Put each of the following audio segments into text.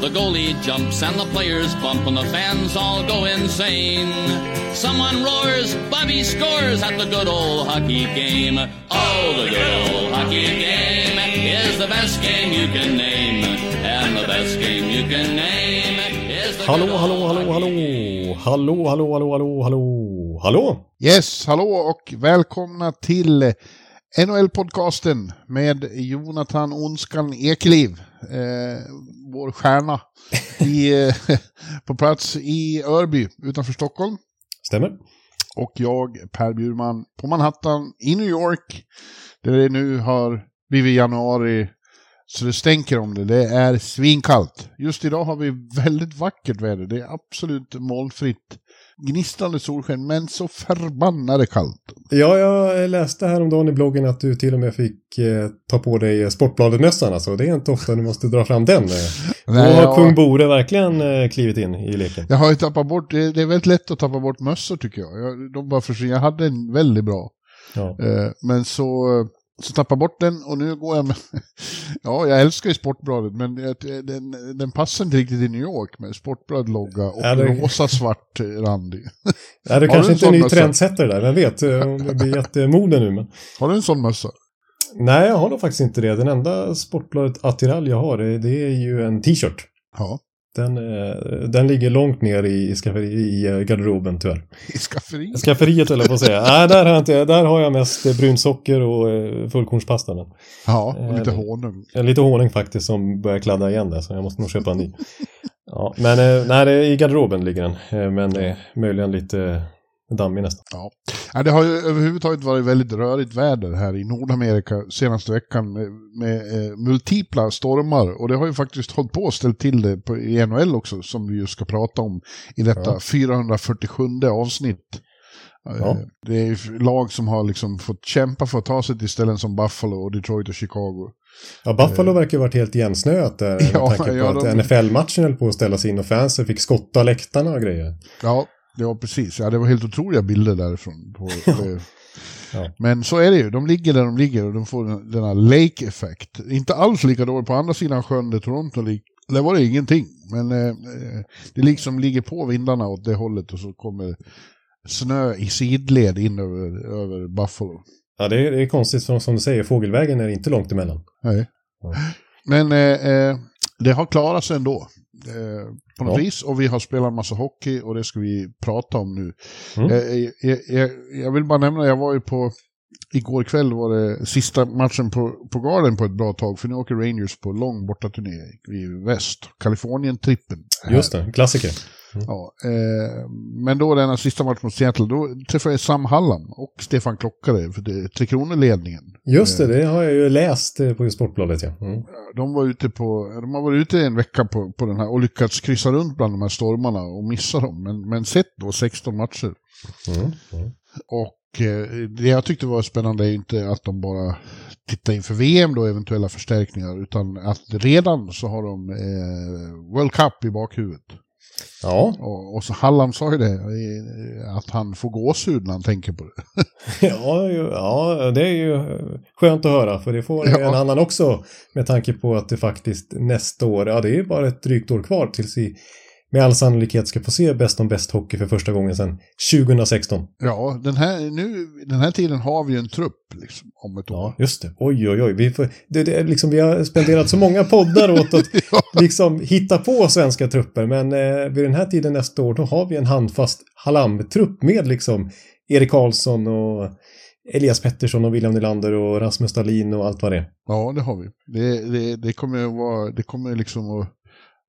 The goalie jumps and the players bump, and the fans all go insane. Someone roars, Bobby scores at the good old hockey game. Oh, the good old hockey game is the best game you can name. And the best game you can name is the Hallå, good old hallå, hallå, hallå. Hallå, hallå, hallå, hallå, hallå. Hallå! Yes, hallå och välkomna till NHL-podcasten med Jonathan Onskan Ekeliv, eh, vår stjärna, i, eh, på plats i Örby utanför Stockholm. Stämmer. Och jag, Per Bjurman, på Manhattan i New York, där det nu har blivit januari så det stänker om det. Det är svinkallt. Just idag har vi väldigt vackert väder. Det är absolut molnfritt. Gnistrande solsken, men så förbannade kallt. Ja, jag läste häromdagen i bloggen att du till och med fick eh, ta på dig Sportbladet-mössan. Alltså. Det är inte ofta du måste dra fram den. Eh. Då Nej, har jag- kung Bore verkligen eh, klivit in i leken. Jag har ju tappat bort, det, det är väldigt lätt att tappa bort mössor tycker jag. jag de bara försvinner. Jag hade en väldigt bra. Ja. Eh, men så, så tappade jag bort den och nu går jag med... ja, jag älskar ju Sportbladet men den, den passar inte riktigt i New York med Sportblad-logga och Ja, det- rosa-svart rand i. Ja, det Har kanske du en inte är en ny mössa? trendsättare där, vem vet eh, om det blir jättemode nu. Men... Har du en sån mössa? Nej, jag har nog faktiskt inte det. Den enda Sportbladet attiralj jag har, det, det är ju en t-shirt. Ja. Den, eh, den ligger långt ner i, skafferi, i eh, garderoben tyvärr. I skafferiet? Skafferiet höll jag på att säga. Nej, där har jag, inte, där har jag mest eh, brunsocker och fullkornspasta. Men. Ja, och lite honung. Lite honung faktiskt som börjar kladda igen där, så jag måste nog köpa en ny. Ja, men nej, i garderoben ligger den. Men möjligen lite dammig nästan. Ja. Ja, det har ju överhuvudtaget varit väldigt rörigt väder här i Nordamerika senaste veckan med, med eh, multipla stormar. Och det har ju faktiskt hållit på att ställa till det på, i NHL också, som vi ju ska prata om i detta Ja. 447 avsnitt. Eh, Ja. Det är ju lag som har liksom fått kämpa för att ta sig till ställen som Buffalo, och Detroit och Chicago. Ja, Buffalo verkar ha varit helt gensnöat där med Ja, tanke på ja, att de- NFL-matchen höll på att ställas in och fansen fick skotta läktarna och grejer. Ja, var precis. Ja, det var helt otroliga bilder därifrån. På. Ja. Men så är det ju. De ligger där de ligger och de får den- denna lake-effekt. Inte alls lika dåligt på andra sidan sjön där Toronto ligger. Där var det ingenting. Men eh, eh, det liksom ligger på vindarna åt det hållet och så kommer snö i sidled in över, över Buffalo. Ja, det är, det är konstigt för som du säger, fågelvägen är inte långt emellan. Nej. Ja. Men eh, eh, det har klarat sig ändå. Eh, på något Ja. vis. Och vi har spelat en massa hockey och det ska vi prata om nu. Mm. Eh, jag, jag, jag vill bara nämna, jag var ju på, igår kväll var det sista matchen på, på Garden på ett bra tag. För nu åker Rangers på lång bortaturné i väst. Kalifornien-trippen. Just det, klassiker. Ja, eh, men då denna sista match mot Seattle, då träffade jag Sam Hallam och Stefan Klockare för det, Tre Kronor-ledningen. Just det, det har jag ju läst eh, på Sportbladet. Ja. Mm. De, var ute på, de har varit ute en vecka på, på den här och lyckats kryssa runt bland de här stormarna och missa dem. Men, men sett då 16 matcher. Mm. Mm. Och eh, det jag tyckte var spännande är inte att de bara tittar inför VM då, eventuella förstärkningar, utan att redan så har de eh, World Cup i bakhuvudet. Ja, Och, och så Hallam sa ju det, att han får gåshud när han tänker på det. Ja, ju- ja, det är ju skönt att höra för det får Ja. en annan också med tanke på att det faktiskt nästa år, ja det är ju bara ett drygt år kvar tills vi med all sannolikhet ska få se Bäst om bäst hockey för första gången sedan 2016. Ja, den här, nu, den här tiden har vi ju en trupp liksom, om ett år. Ja, just det. Oj, oj, oj. Vi, får, det, det, liksom, vi har spenderat så många poddar åt att liksom hitta på svenska trupper. Men eh, vid den här tiden nästa år, då har vi en handfast Halam-trupp med liksom Erik Karlsson och Elias Pettersson och William Nylander och Rasmus Dahlin och allt vad det är. Ja, det har vi. Det, det, det kommer att vara, det kommer liksom att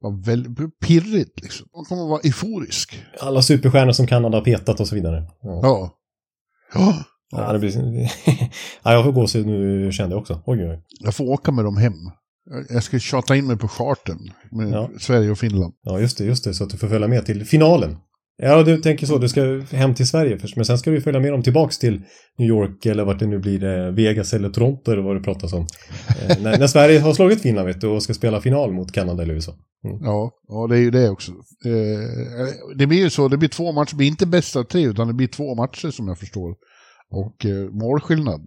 vara väldigt pirrigt liksom. Man kommer att vara euforisk. Alla superstjärnor som Kanada har petat och så vidare. Ja. Ja. Ja. Ja, det blir... ja, jag får gåshud nu kände jag också. Oj, oj. Jag får åka med dem hem. Jag ska tjata in mig på charten med Ja. Sverige och Finland. Ja, just det, just det. Så att du får följa med till finalen. Ja, du tänker så. Du ska hem till Sverige först, men sen ska du följa med dem tillbaks till New York eller vart det nu blir, eh, Vegas eller Toronto eller vad det pratas om. Eh, när, när Sverige har slagit Finland, vet du, och ska spela final mot Kanada eller USA. Ja, ja det är ju det också. Eh, det blir ju så, det blir två matcher, det blir inte bäst av tre utan det blir två matcher som jag förstår. Och eh, målskillnad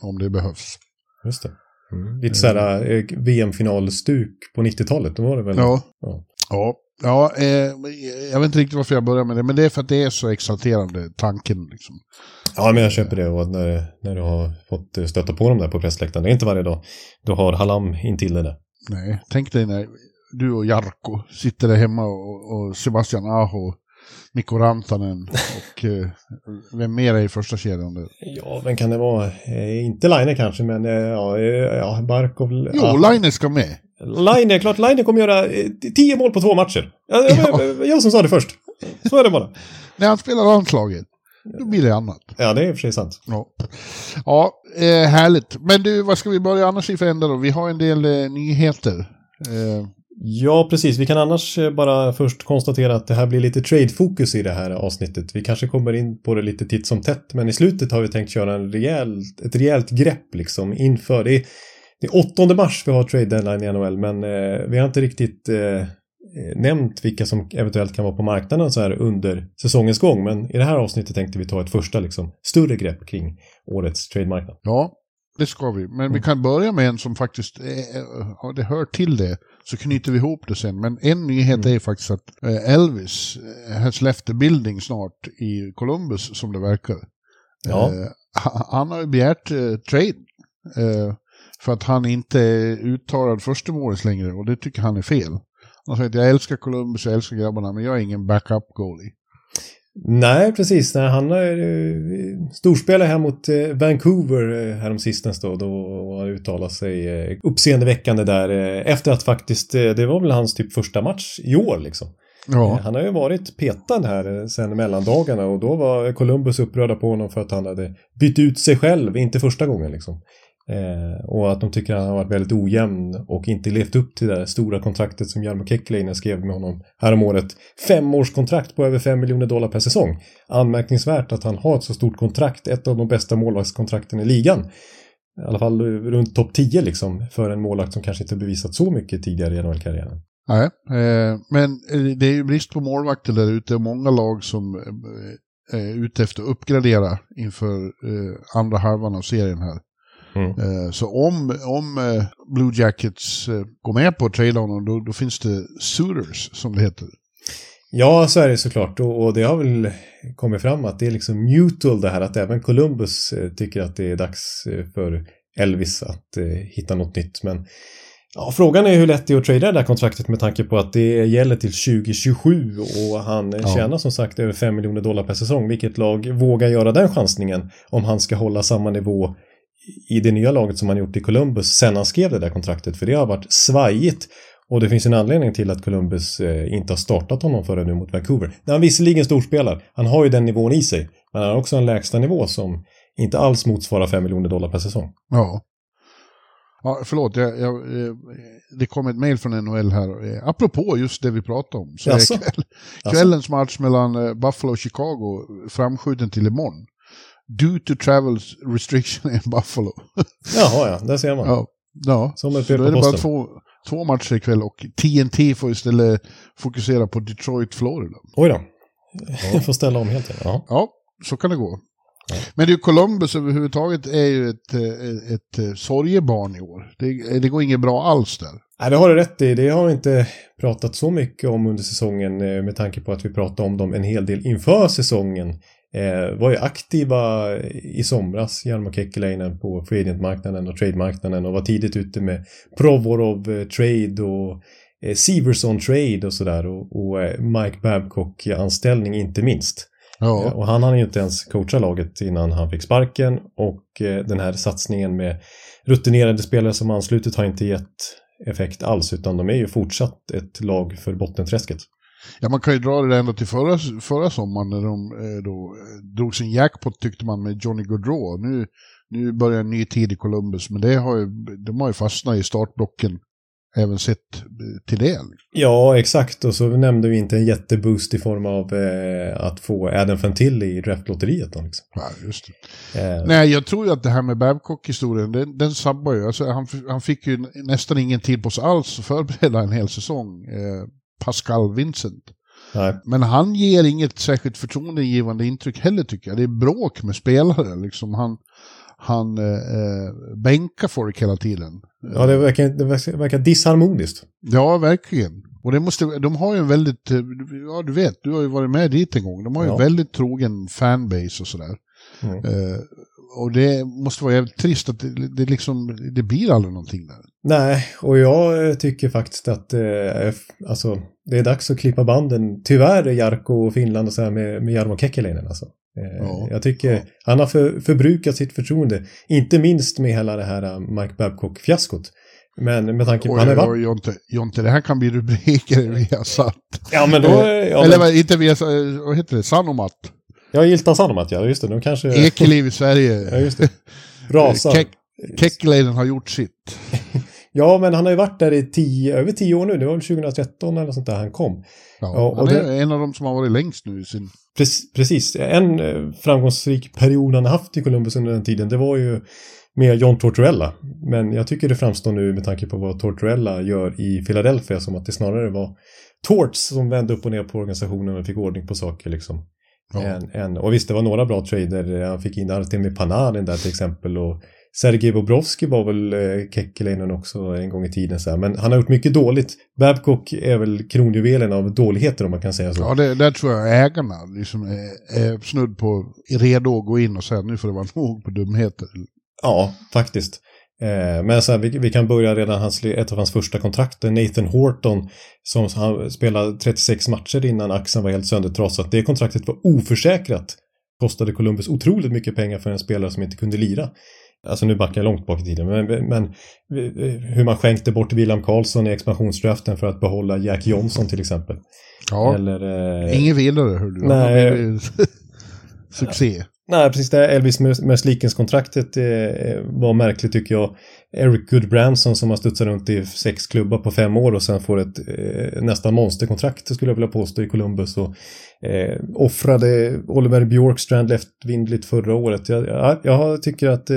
om det behövs. Just det. Mm. Lite sådär eh, VM-finalstuk på 90-talet, då var det väl? Ja. Ja. Ja, ja eh, jag vet inte riktigt varför jag börjar med det, men det är för att det är så exalterande, tanken liksom. Ja, men jag köper det. Och när, när du har fått stöta på dem där på pressläktaren, det är inte varje dag, du har Halam intill dig där. Nej, tänk dig när du och Jarko sitter där hemma och, och Sebastian Aho, Mikko Rantanen och eh, vem mer är i första kedjan? där? Ja, vem kan det vara? Eh, inte Line kanske, men eh, ja, eh, Barkov. Jo, ja. Line ska med. Line, klart Line kommer göra eh, tio mål på två matcher. Ja, Ja. jag, jag som sa det först. Så är det bara. När han spelar landslaget, då blir det annat. Ja, det är i och för sig sant. Ja, ja eh, härligt. Men du, vad ska vi börja annars i för ända då? Vi har en del eh, nyheter. Eh, Ja, precis. Vi kan annars eh, bara först konstatera att det här blir lite trade-fokus i det här avsnittet. Vi kanske kommer in på det lite titt som tätt, men i slutet har vi tänkt köra en rejäl, ett rejält grepp liksom inför. Det är, det är 8 mars vi har trade deadline i NHL, men eh, vi har inte riktigt eh, eh, nämnt vilka som eventuellt kan vara på marknaden så här under säsongens gång. Men i det här avsnittet tänkte vi ta ett första liksom, större grepp kring årets trademarknad. ja, det ska vi. Men vi kan börja med en som faktiskt, eh, ja, det hör till det. Så knyter vi ihop det sen. Men en nyhet är faktiskt att eh, Elvis eh, has left the building snart i Columbus, som det verkar. Ja. Eh, ha- han har ju begärt eh, trade. Eh, för att han inte är uttalad förstemålis längre och det tycker han är fel. Han säger att jag älskar Columbus, jag älskar grabbarna, men jag är ingen backup goalie. Nej, precis. Nej, han är eh, storspelare här mot eh, Vancouver eh, häromsistens då. Då har uttalat sig uppseendeväckande där. Efter att faktiskt, det var väl hans typ första match i år liksom. Ja, Han har ju varit petad här sen mellandagarna och då var Columbus upprörda på honom för att han hade bytt ut sig själv, inte första gången liksom. Eh, och att de tycker att han har varit väldigt ojämn och inte levt upp till det där stora kontraktet som Jarmo Kekalainen skrev med honom häromåret. Femårskontrakt på över 5 miljoner dollar per säsong. Anmärkningsvärt att han har ett så stort kontrakt, ett av de bästa målvaktskontrakten i ligan. I alla fall runt topp 10 liksom, för en målvakt som kanske inte bevisat så mycket tidigare i NHL-karriären. nej. Eh, men eh, det är ju brist på målvakter där ute och många lag som eh, är ute efter att uppgradera inför eh, andra halvan av serien här. Mm. Eh, Så om, om eh, Blue Jackets eh, går med på att trada honom, då, då finns det suitors, som det heter. Ja, så är det såklart. Och, och det har väl kommit fram att det är liksom mutual det här att även Columbus tycker att det är dags för Elvis att eh, hitta något nytt. Men ja, frågan är hur lätt det är att trada det där kontraktet med tanke på att det gäller till 2027 och han Ja. tjänar som sagt över 5 miljoner dollar per säsong. Vilket lag vågar göra den chansningen om han ska hålla samma nivå i det nya laget som han gjort i Columbus sen han skrev det där kontraktet. För det har varit svajigt. Och det finns en anledning till att Columbus eh, inte har startat honom förrän nu mot Vancouver. När han visserligen storspelar, han har ju den nivån i sig. Men han har också en lägsta nivå som inte alls motsvarar 5 miljoner dollar per säsong. Ja. Ja, förlåt, jag, jag, eh, det kom ett mejl från NHL här. Eh, Apropå just det vi pratade om. Så är kväll, kvällens match mellan Buffalo och Chicago framskjuten till imorgon. Due to travel restriction in Buffalo. Jaha, ja, där ser man. Ja, ja. Som ett då på är det bara posten. två, två matcher ikväll och TNT får istället fokusera på Detroit, Florida. Oj då. Jag får ställa om helt enkelt. Ja. Ja, så kan det gå. Men det är ju Columbus överhuvudtaget är ju ett, eh, ett, ett, ett sorgebarn i år. Det, det går inget bra alls där. Nej, det har du rätt i. Det har vi inte pratat så mycket om under säsongen eh, med tanke på att vi pratade om dem en hel del inför säsongen. Eh, var ju aktiva i somras, Jarmo Kekalainen, på free agent-marknaden och trade-marknaden och var tidigt ute med Provorov eh, trade och eh, Severson trade och sådär och, och eh, Mike Babcock-anställning inte minst. Ja. Eh, Och han hann ju inte ens coacha laget innan han fick sparken och den här satsningen med rutinerade spelare som anslutit har inte gett effekt alls utan de är ju fortsatt ett lag för bottenträsket. Ja, man kan ju dra det ända till förra, förra sommaren när de eh, då eh, drog sin jackpot tyckte man med Johnny Gaudreau. Nu, nu börjar en ny tid i Columbus, men det har ju, de har ju fastnat i startblocken även sett eh, till det. Ja, exakt. Och så nämnde vi inte en jätteboost i form av eh, att få Adam Fantilli i draftlotteriet. Då, liksom. Ja, just eh, Nej, jag tror ju att det här med Babcock-historien, den, den sabbar ju. Alltså, han, han fick ju nästan ingen tid på sig alls att förbereda en hel säsong. Eh, Pascal Vincent. nej. Men han ger inget särskilt förtroendegivande intryck heller tycker jag. Det är bråk med spelare. Liksom han han eh, eh, bänkar folk hela tiden. Ja, det verkar, det verkar, disharmoniskt. Ja, verkligen. Och det måste, de har ju en väldigt, eh, ja du vet, du har ju varit med dit en gång. De har ju Ja. en väldigt trogen fanbase och sådär. Mm. Eh, och det måste vara jävligt trist att det, det, liksom, det blir aldrig någonting där. Nej, och jag eh, tycker faktiskt att eh, alltså, det är dags att klippa banden. Tyvärr är Jarkko och Finland och så här med, med Jarmo Kekkeläinen alltså. Eh, Ja. Jag tycker han har för, förbrukat sitt förtroende. Inte minst med hela det här eh, Mike Babcock-fiaskot. Men med tanke på... Oj, Han har oj, Jonte, Jonte, det här kan bli rubriker vi har satt. Ja, men då... Eh, Ja, Eller men, vad- inte via, vad heter det, Sanomat. jag giltar Sanomat, ja. Just det, de kanske... Ekeliv i Sverige. Ja, just det. Rasar. Kek- Kekkeläinen har gjort sitt. Ja, men han har ju varit där i tio, över tio år nu. Det var väl 2013 eller sånt där han kom. Ja, och han är det- en av de som har varit längst nu i sin... Precis, precis. En eh, framgångsrik period han har haft i Columbus under den tiden, det var ju med John Tortorella. Men jag tycker det framstår nu med tanke på vad Tortorella gör i Philadelphia som att det snarare var Torts som vände upp och ner på organisationen och fick ordning på saker liksom. Ja. Än, än, och visst, det var några bra trader. Han fick in Artemi Panarin där till exempel och Sergej Bobrovski var väl eh, Kekkeläinen också en gång i tiden. Så här. Men han har gjort mycket dåligt. Babcock är väl kronjuvelen av dåligheter om man kan säga så. Ja, det, där tror jag ägarna liksom är, är snudd på redo att gå in och säga nu får det vara nog på dumheter. Ja, faktiskt. Eh, men så här, vi, vi kan börja redan hans, ett av hans första kontrakt, Nathan Horton, som han spelade 36 matcher innan axeln var helt söndertrasad. Det kontraktet var oförsäkrat. Kostade Columbus otroligt mycket pengar för en spelare som inte kunde lira. Alltså nu backar jag långt bak i tiden, men, men eh, hur man skänkte bort William Karlsson i expansionsdraften för att behålla Jack Johnson till exempel. Ja, Eller, eh, inget vidare hör du. Nej. Det Succé. Nej, precis. Det Elvis Merslikens-kontraktet eh, var märkligt tycker jag. Eric Goodbranson som har studsat runt i sex klubbar på fem år och sen får ett eh, nästan monsterkontrakt skulle jag vilja påstå i Columbus. Och, eh, offrade Oliver Bjorkstrand lättvindligt förra året. Jag, jag, jag tycker att eh,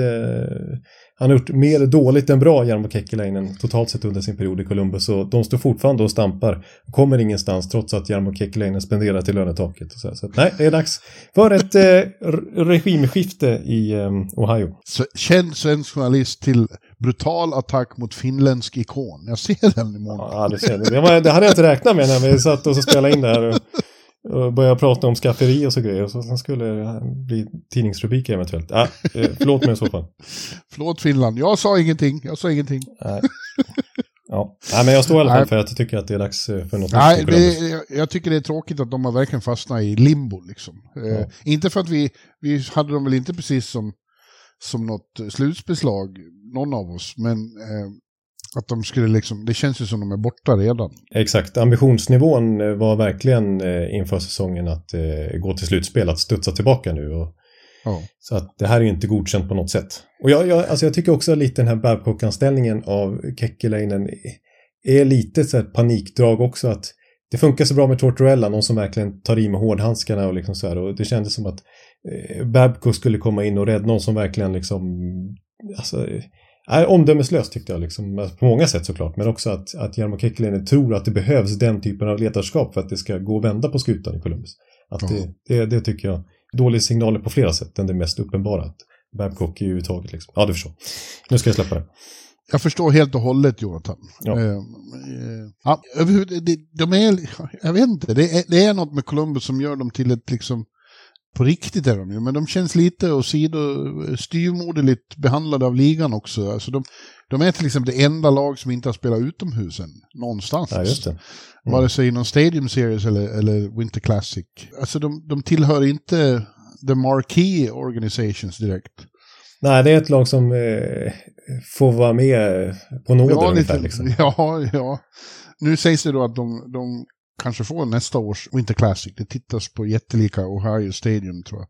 han har gjort mer dåligt än bra, Jarmo Kekkeläinen, totalt sett under sin period i Columbus. Och de står fortfarande och stampar kommer ingenstans trots att Jarmo Kekkeläinen spenderar till lönetaket. Och så, här. så att, nej, det är dags för ett eh, regimskifte i eh, Ohio. Så, känd svensk journalist till brutal attack mot finländsk ikon. Jag ser den imorgon. Ja, du ser, det, det, var, det hade jag inte räknat med när vi satt och spelade in det här. Och, och började prata om skafferi och så grejer. Så, sen skulle det bli tidningsrubriker eventuellt. Ja, eh, förlåt mig i så fall. Förlåt Finland, jag sa ingenting. Jag sa ingenting. Nej. Ja. Nej, men jag står i alla fall för att jag tycker att det är dags eh, för något Nej, det, jag- jag tycker det är tråkigt att de har verkligen fastnat i limbo. Liksom. Eh, inte för att vi, vi hade dem väl inte precis som, som något slutspelslag, någon av oss, men eh, att de skulle liksom, det känns ju som de är borta redan. Exakt, ambitionsnivån eh, var verkligen eh, inför säsongen att eh, gå till slutspel, att studsa tillbaka nu. Och, Ja. Så att det här är ju inte godkänt på något sätt. Och jag, jag, alltså jag tycker också lite den här Babcock-anställningen av Kekkeläinen är lite så här panikdrag också. att Det funkar så bra med Tortorella, någon som verkligen tar i med hårdhandskarna och liksom så här. Och det kändes som att eh, Babcock skulle komma in och rädda någon som verkligen liksom... Alltså, är omdömeslöst tyckte jag liksom, Alltså, på många sätt såklart, men också att, att Jarmo Kekkeläinen tror att det behövs den typen av ledarskap för att det ska gå att vända på skutan i Columbus. Att Ja. det, det, det tycker jag dåliga signaler på flera sätt än det mest uppenbara. Att Babcock är överhuvudtaget liksom. Ja, du förstår. Nu ska jag släppa det. Jag förstår helt och hållet Jonathan. Ja. Eh, eh, ja, de är, jag vet inte, det är, det är något med Columbus som gör dem till ett liksom på riktigt är de ju, men de känns lite och sido styrmoderligt behandlade av ligan också. Alltså de, de är till exempel det enda lag som inte har spelat utomhus än, någonstans. Ja, just det. Mm. Vare sig inom Stadium Series eller, eller Winter Classic. Alltså de, de tillhör inte the marquee organizations direkt. Nej, det är ett lag som eh, får vara med på nåder Ja, ungefär. lite, Liksom. ja, ja. Nu sägs det då att de, de kanske får nästa års Winter Classic. Det tittas på jättelika Ohio Stadium tror jag.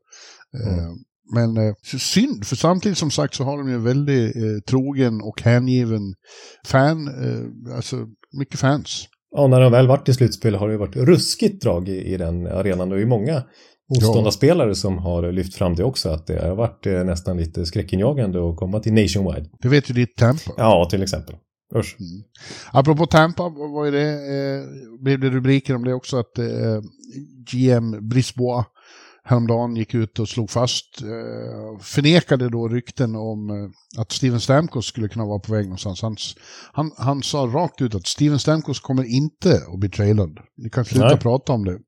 Mm. Eh, Men eh, synd, för samtidigt som sagt så har de ju en väldigt eh, trogen och hängiven fan, eh, alltså mycket fans. Ja, när de väl varit i slutspel har det ju varit ruskigt drag i, i den arenan. Det är ju många motståndarspelare som har lyft fram det också. Att det har varit eh, nästan lite skräckinjagande att komma till Nationwide. Det vet ju ditt Tampa. Ja, till exempel. Usch. Apropå Tampa, vad vad är det? Eh, blev det rubriker om det också att eh, GM Brisbois häromdagen gick ut och slog fast, eh, förnekade då rykten om eh, att Steven Stamkos skulle kunna vara på väg någonstans. Han, han, han sa rakt ut att Steven Stamkos kommer inte att bli trailad. Ni kan sluta Nej. prata om det.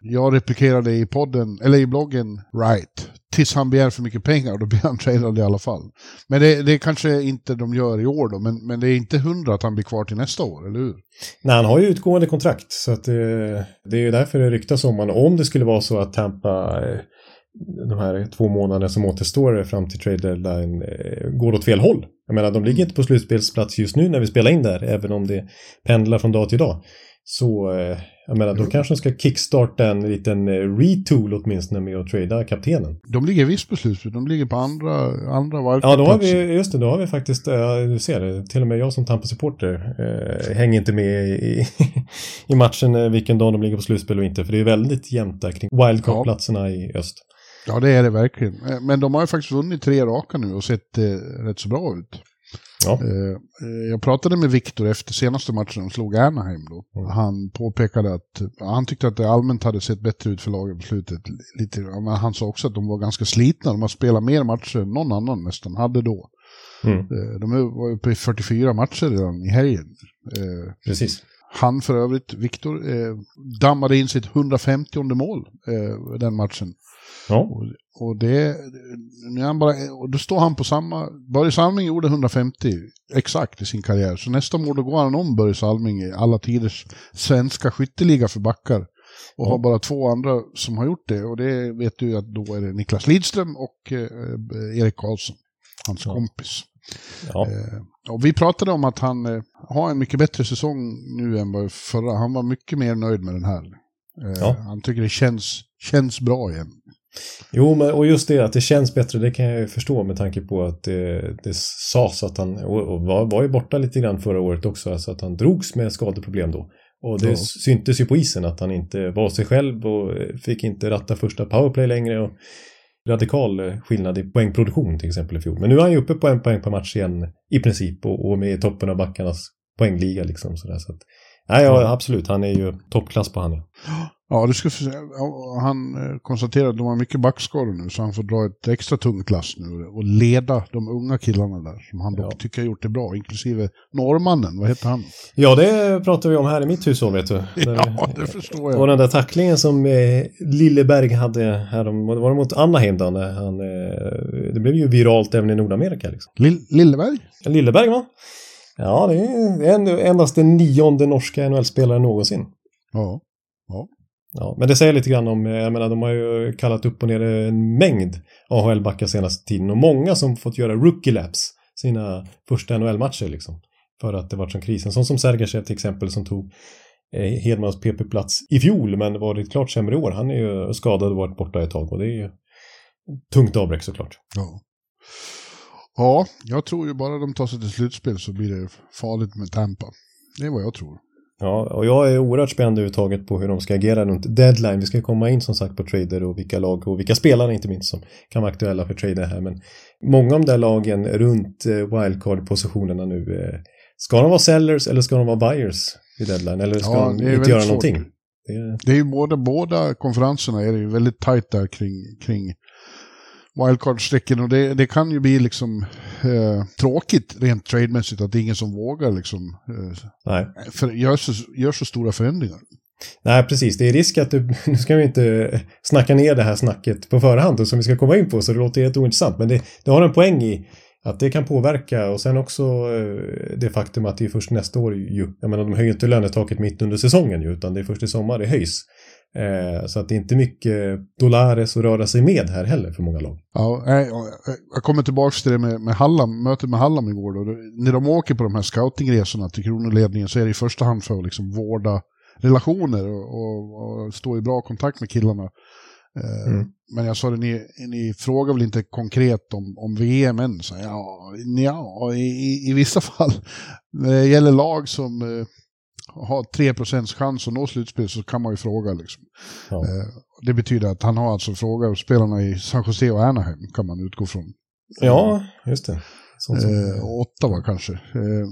Jag replikerade i podden, eller i bloggen, right. Tills han begär för mycket pengar, och då blir han trailad i alla fall. Men det, det kanske inte de gör i år då, men, men det är inte hundra att han blir kvar till nästa år, eller hur? Nej, han har ju utgående kontrakt. Så att, eh, det är ju därför det ryktas om honom. Om det skulle vara så att Tampa eh, de här två månaderna som återstår fram till trade deadline eh, går åt fel håll. Jag menar, de ligger inte på slutspelsplats just nu när vi spelar in där, även om det pendlar från dag till dag. Så, eh, jag menar, då kanske de ska kickstarta en liten eh, retool åtminstone med att trada kaptenen. De ligger visst på slutspel, de ligger på andra, andra Ja, då har vi, just det, då har vi faktiskt, ja, du ser det, till och med jag som Tampa-supporter eh, hänger inte med i, i matchen eh, vilken dag de ligger på slutspel och inte, för det är väldigt jämnt där kring wildcard-platserna i öst. Ja, det är det verkligen. Eh, Men de har ju faktiskt vunnit tre raka nu och sett eh, rätt så bra ut. Ja. Eh, eh, Jag pratade med Viktor efter senaste matchen de slog Anaheim då. Mm. Han påpekade att han tyckte att det allmänt hade sett bättre ut för laget på slutet. Lite, men han sa också att de var ganska slitna. De har spelat mer matcher än någon annan nästan hade då. Mm, Eh, De var uppe i 44 matcher redan i helgen. Precis. Han för övrigt, Viktor, dammade in sitt 150 mål den matchen. Ja, Och, det, nu är han bara, och då står han på samma, Börje Salming gjorde 150 exakt i sin karriär. Så nästa år då går han om Börje Salming i alla tiders svenska skytteliga för backar. Och Ja. har bara två andra som har gjort det. Och det vet du att då är det Niklas Lidström och eh, Erik Karlsson, hans Ja. kompis. ja. Eh, och vi pratade om att han eh, har en mycket bättre säsong nu än vad förra. Han var mycket mer nöjd med den här. Eh, Ja. Han tycker det känns, känns bra igen. Jo, men, och just det att det känns bättre, det kan jag ju förstå med tanke på att det, det sades att han, och, var, var ju borta lite grann förra året också, alltså att han drogs med skadeproblem då. Och det Ja. syntes ju på isen att han inte var sig själv och fick inte ratta första powerplay längre. Och radikal skillnad i poängproduktion till exempel i fjol. Men nu är han ju uppe på en poäng per match igen i princip och, och med i toppen av backarnas poängliga liksom. Sådär, så att, nej, ja, absolut, han är ju toppklass på han. Ja. Ja, du ska Han eh, konstaterar att de har mycket backskador nu så han får dra ett extra tungt lass nu och leda de unga killarna där som han dock Ja. tycker har gjort det bra, inklusive norrmannen, vad heter han? ja, det pratar vi om här i mitt hushåll vet du. Ja, det förstår Och jag. den där tacklingen som eh, Lilleberg hade härom, var det mot Anaheim då? När han, eh, det blev ju viralt även i Nordamerika. Liksom. Lill Lilleberg? Lilleberg va? Ja, det är en, endast den nionde norska NHL-spelaren någonsin. Ja. Ja, men det säger lite grann om, jag menar de har ju kallat upp och ner en mängd AHL-backar senaste tiden och många som fått göra rookie laps sina första NHL-matcher liksom. För att det varit som krisen. Sån som Sergachev till exempel som tog eh, Hedmans PP-plats i fjol men varit klart sämre i år. Han är ju skadad och varit borta ett tag och det är ju tungt avbräck såklart. Ja. Ja, jag tror ju bara de tar sig till slutspel så blir det farligt med Tampa. Det är vad jag tror. Ja, och jag är oerhört spänd överhuvudtaget på hur de ska agera runt deadline. Vi ska komma in som sagt på trader och vilka lag och vilka spelare inte minst som kan vara aktuella för trader här. Men många av de där lagen runt eh, wildcard-positionerna nu, eh, ska de vara sellers eller ska de vara buyers i deadline? Eller ska Ja, de inte göra svårt. någonting? Det är, Det är ju båda, båda konferenserna är det ju väldigt tajt där kring, kring wildcard-strecken och det, det kan ju bli liksom eh, tråkigt rent trademässigt att det är ingen som vågar liksom eh, för, gör, så, gör så stora förändringar. Nej, precis. Det är risk att du, nu ska vi inte snacka ner det här snacket på förhand och som vi ska komma in på så det låter helt ointressant. Men det, det har en poäng i att det kan påverka och sen också eh, det faktum att det är först nästa år ju, jag menar de höjer inte lönetaket mitt under säsongen ju, utan det är först i sommar det höjs. Eh, så att det är inte mycket dollares att röra sig med här heller för många lag. Ja, jag kommer tillbaka till det med, med Hallam, mötet med Hallam igår. Då. När de åker på de här scoutingresorna till kronoledningen så är det i första hand för att liksom vårda relationer och, och, och stå i bra kontakt med killarna. Eh, mm. Men jag sa det, ni, ni frågar väl inte konkret om, om VM än? Så, ja, ja i, i vissa fall. När det gäller lag som eh, har 3% chans att nå slutspel så kan man ju fråga. Liksom. Ja. Eh, det betyder att han har alltså frågat spelarna i San Jose och Anaheim kan man utgå från. Ja, just det. Eh, Ottawa kanske. Eh,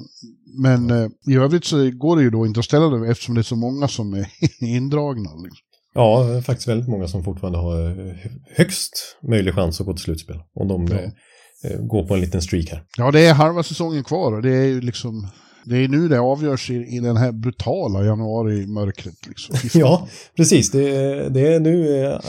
men eh, i övrigt så går det ju då inte att ställa det eftersom det är så många som är indragna. Liksom. Ja, det är faktiskt väldigt många som fortfarande har eh, högst möjlig chans att gå till slutspel. Om de ja. Eh, går på en liten streak här. Ja, det är halva säsongen kvar och det är ju liksom det är nu det avgörs i, i den här brutala januari-mörkret. Liksom. ja, precis. Det, det är nu eh,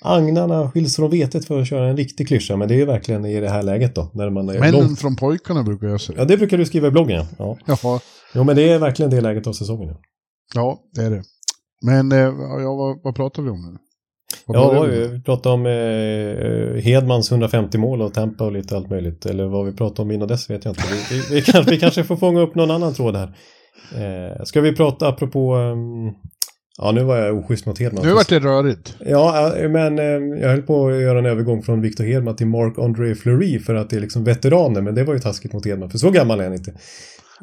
agnarna skiljs från vetet för att köra en riktig klyscha. Men det är ju verkligen i det här läget då. När man är Männen långt... från pojkarna brukar jag säga. Ja, det brukar du skriva i bloggen. Ja. Jaha. Jo, men det är verkligen det läget av säsongen. Ja, det är det. Men eh, ja, vad, vad pratar vi om nu? Ja, vi pratade om eh, Hedmans 150 mål och Tampa och lite allt möjligt. Eller vad vi pratade om innan dess vet jag inte. Vi, vi, vi, kanske, vi kanske får fånga upp någon annan tråd här. Eh, ska vi prata apropå... Um, ja, nu var jag oschysst mot Hedman. Nu vart det rörigt. Ja, eh, men eh, jag höll på att göra en övergång från Victor Hedman till Mark-André Fleury för att det är liksom veteraner. Men det var ju taskigt mot Hedman, för så gammal är han inte.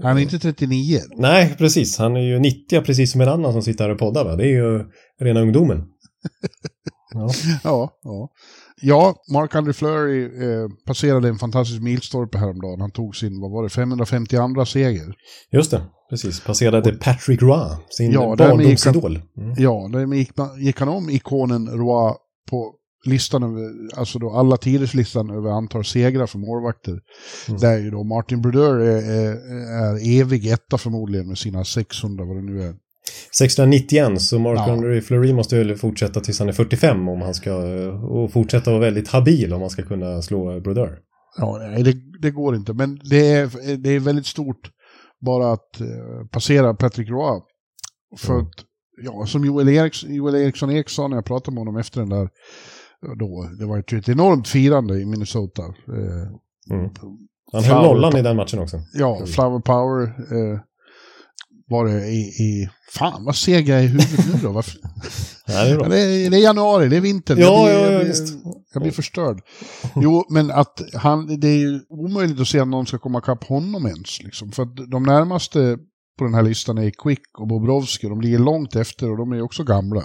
Han är inte 39. Nej, precis. Han är ju 90, precis som en annan som sitter här och poddar. Va? Det är ju rena ungdomen. Ja. ja, ja. Ja, Mark André Fleury eh, passerade en fantastisk milstolpe häromdagen. Han tog sin, vad var det, 552 seger. Just det, precis. Passerade Patrick Roy, sin ja, barndomsidol. Mm. Ja, där gick, gick han om ikonen Roy på listan över, alltså då alla tiders listan över antal segrar för målvakter. Mm. Där ju då Martin Brodeur är, är, är evig etta förmodligen med sina 600 vad det nu är. 691, så Mark ja. Henry Fleury måste väl fortsätta tills han är 45 om han ska och fortsätta vara väldigt habil om han ska kunna slå Brodeur. Ja, det, det går inte, men det är, det är väldigt stort bara att uh, passera Patrick Roy. För mm. att, ja, som Joel, Eriksson, Joel Eriksson Ek sa när jag pratade med honom efter den där då. Det var ett enormt firande i Minnesota. Eh, mm. Han höll nollan i den matchen också. Ja, Flower Power eh, var det i, i... Fan vad seg jag är i huvudet nu då. Varför? ja, det, är. Det, är, det är januari, det är vinter. Ja, jag, blir, ja, jag, blir, jag blir förstörd. Jo, men att han, det är ju omöjligt att se att någon ska komma ikapp honom ens. Liksom. För att de närmaste på den här listan är Quick och Bobrovski. De ligger långt efter och de är också gamla.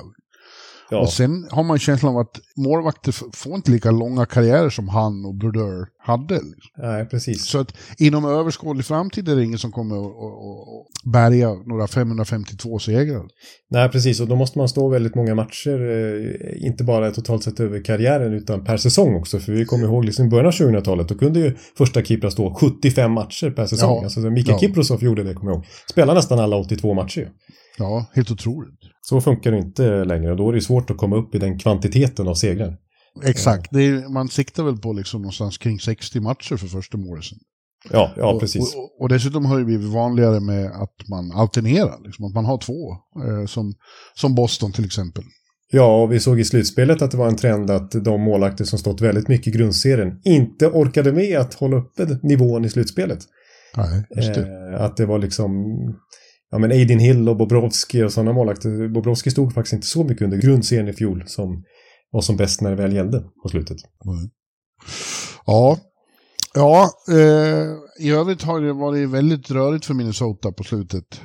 Ja. Och sen har man känslan av att målvakter får inte lika långa karriärer som han och Brodeur hade. Nej, precis. Så att inom överskådlig framtid är det ingen som kommer att bärga några 552 segrar. Nej, precis. Och då måste man stå väldigt många matcher, eh, inte bara totalt sett över karriären utan per säsong också. För vi kommer ihåg liksom i början av 2000-talet, då kunde ju första keeprar stå 75 matcher per säsong. Ja. Alltså Mikael ja. Kiprosov gjorde det, kommer jag ihåg. Spelade nästan alla 82 matcher. Ja, helt otroligt. Så funkar det inte längre och då är det svårt att komma upp i den kvantiteten av segrar. Exakt, är, man siktar väl på liksom någonstans kring 60 matcher för första målisen. Ja, ja precis. Och, och, och, dessutom har det blivit vanligare med att man alternerar, liksom, att man har två, eh, som, som Boston till exempel. Ja, och vi såg i slutspelet att det var en trend att de målakter som stått väldigt mycket i grundserien inte orkade med att hålla uppe nivån i slutspelet. Nej, just det. Eh, att det var liksom ja, men Aidin Hill och Bobrovski och sådana målvakter. Bobrovski stod faktiskt inte så mycket under grundserien i fjol som var som bäst när det väl gällde på slutet. Mm. Ja, Ja, eh, i övrigt har det varit väldigt rörigt för Minnesota på slutet.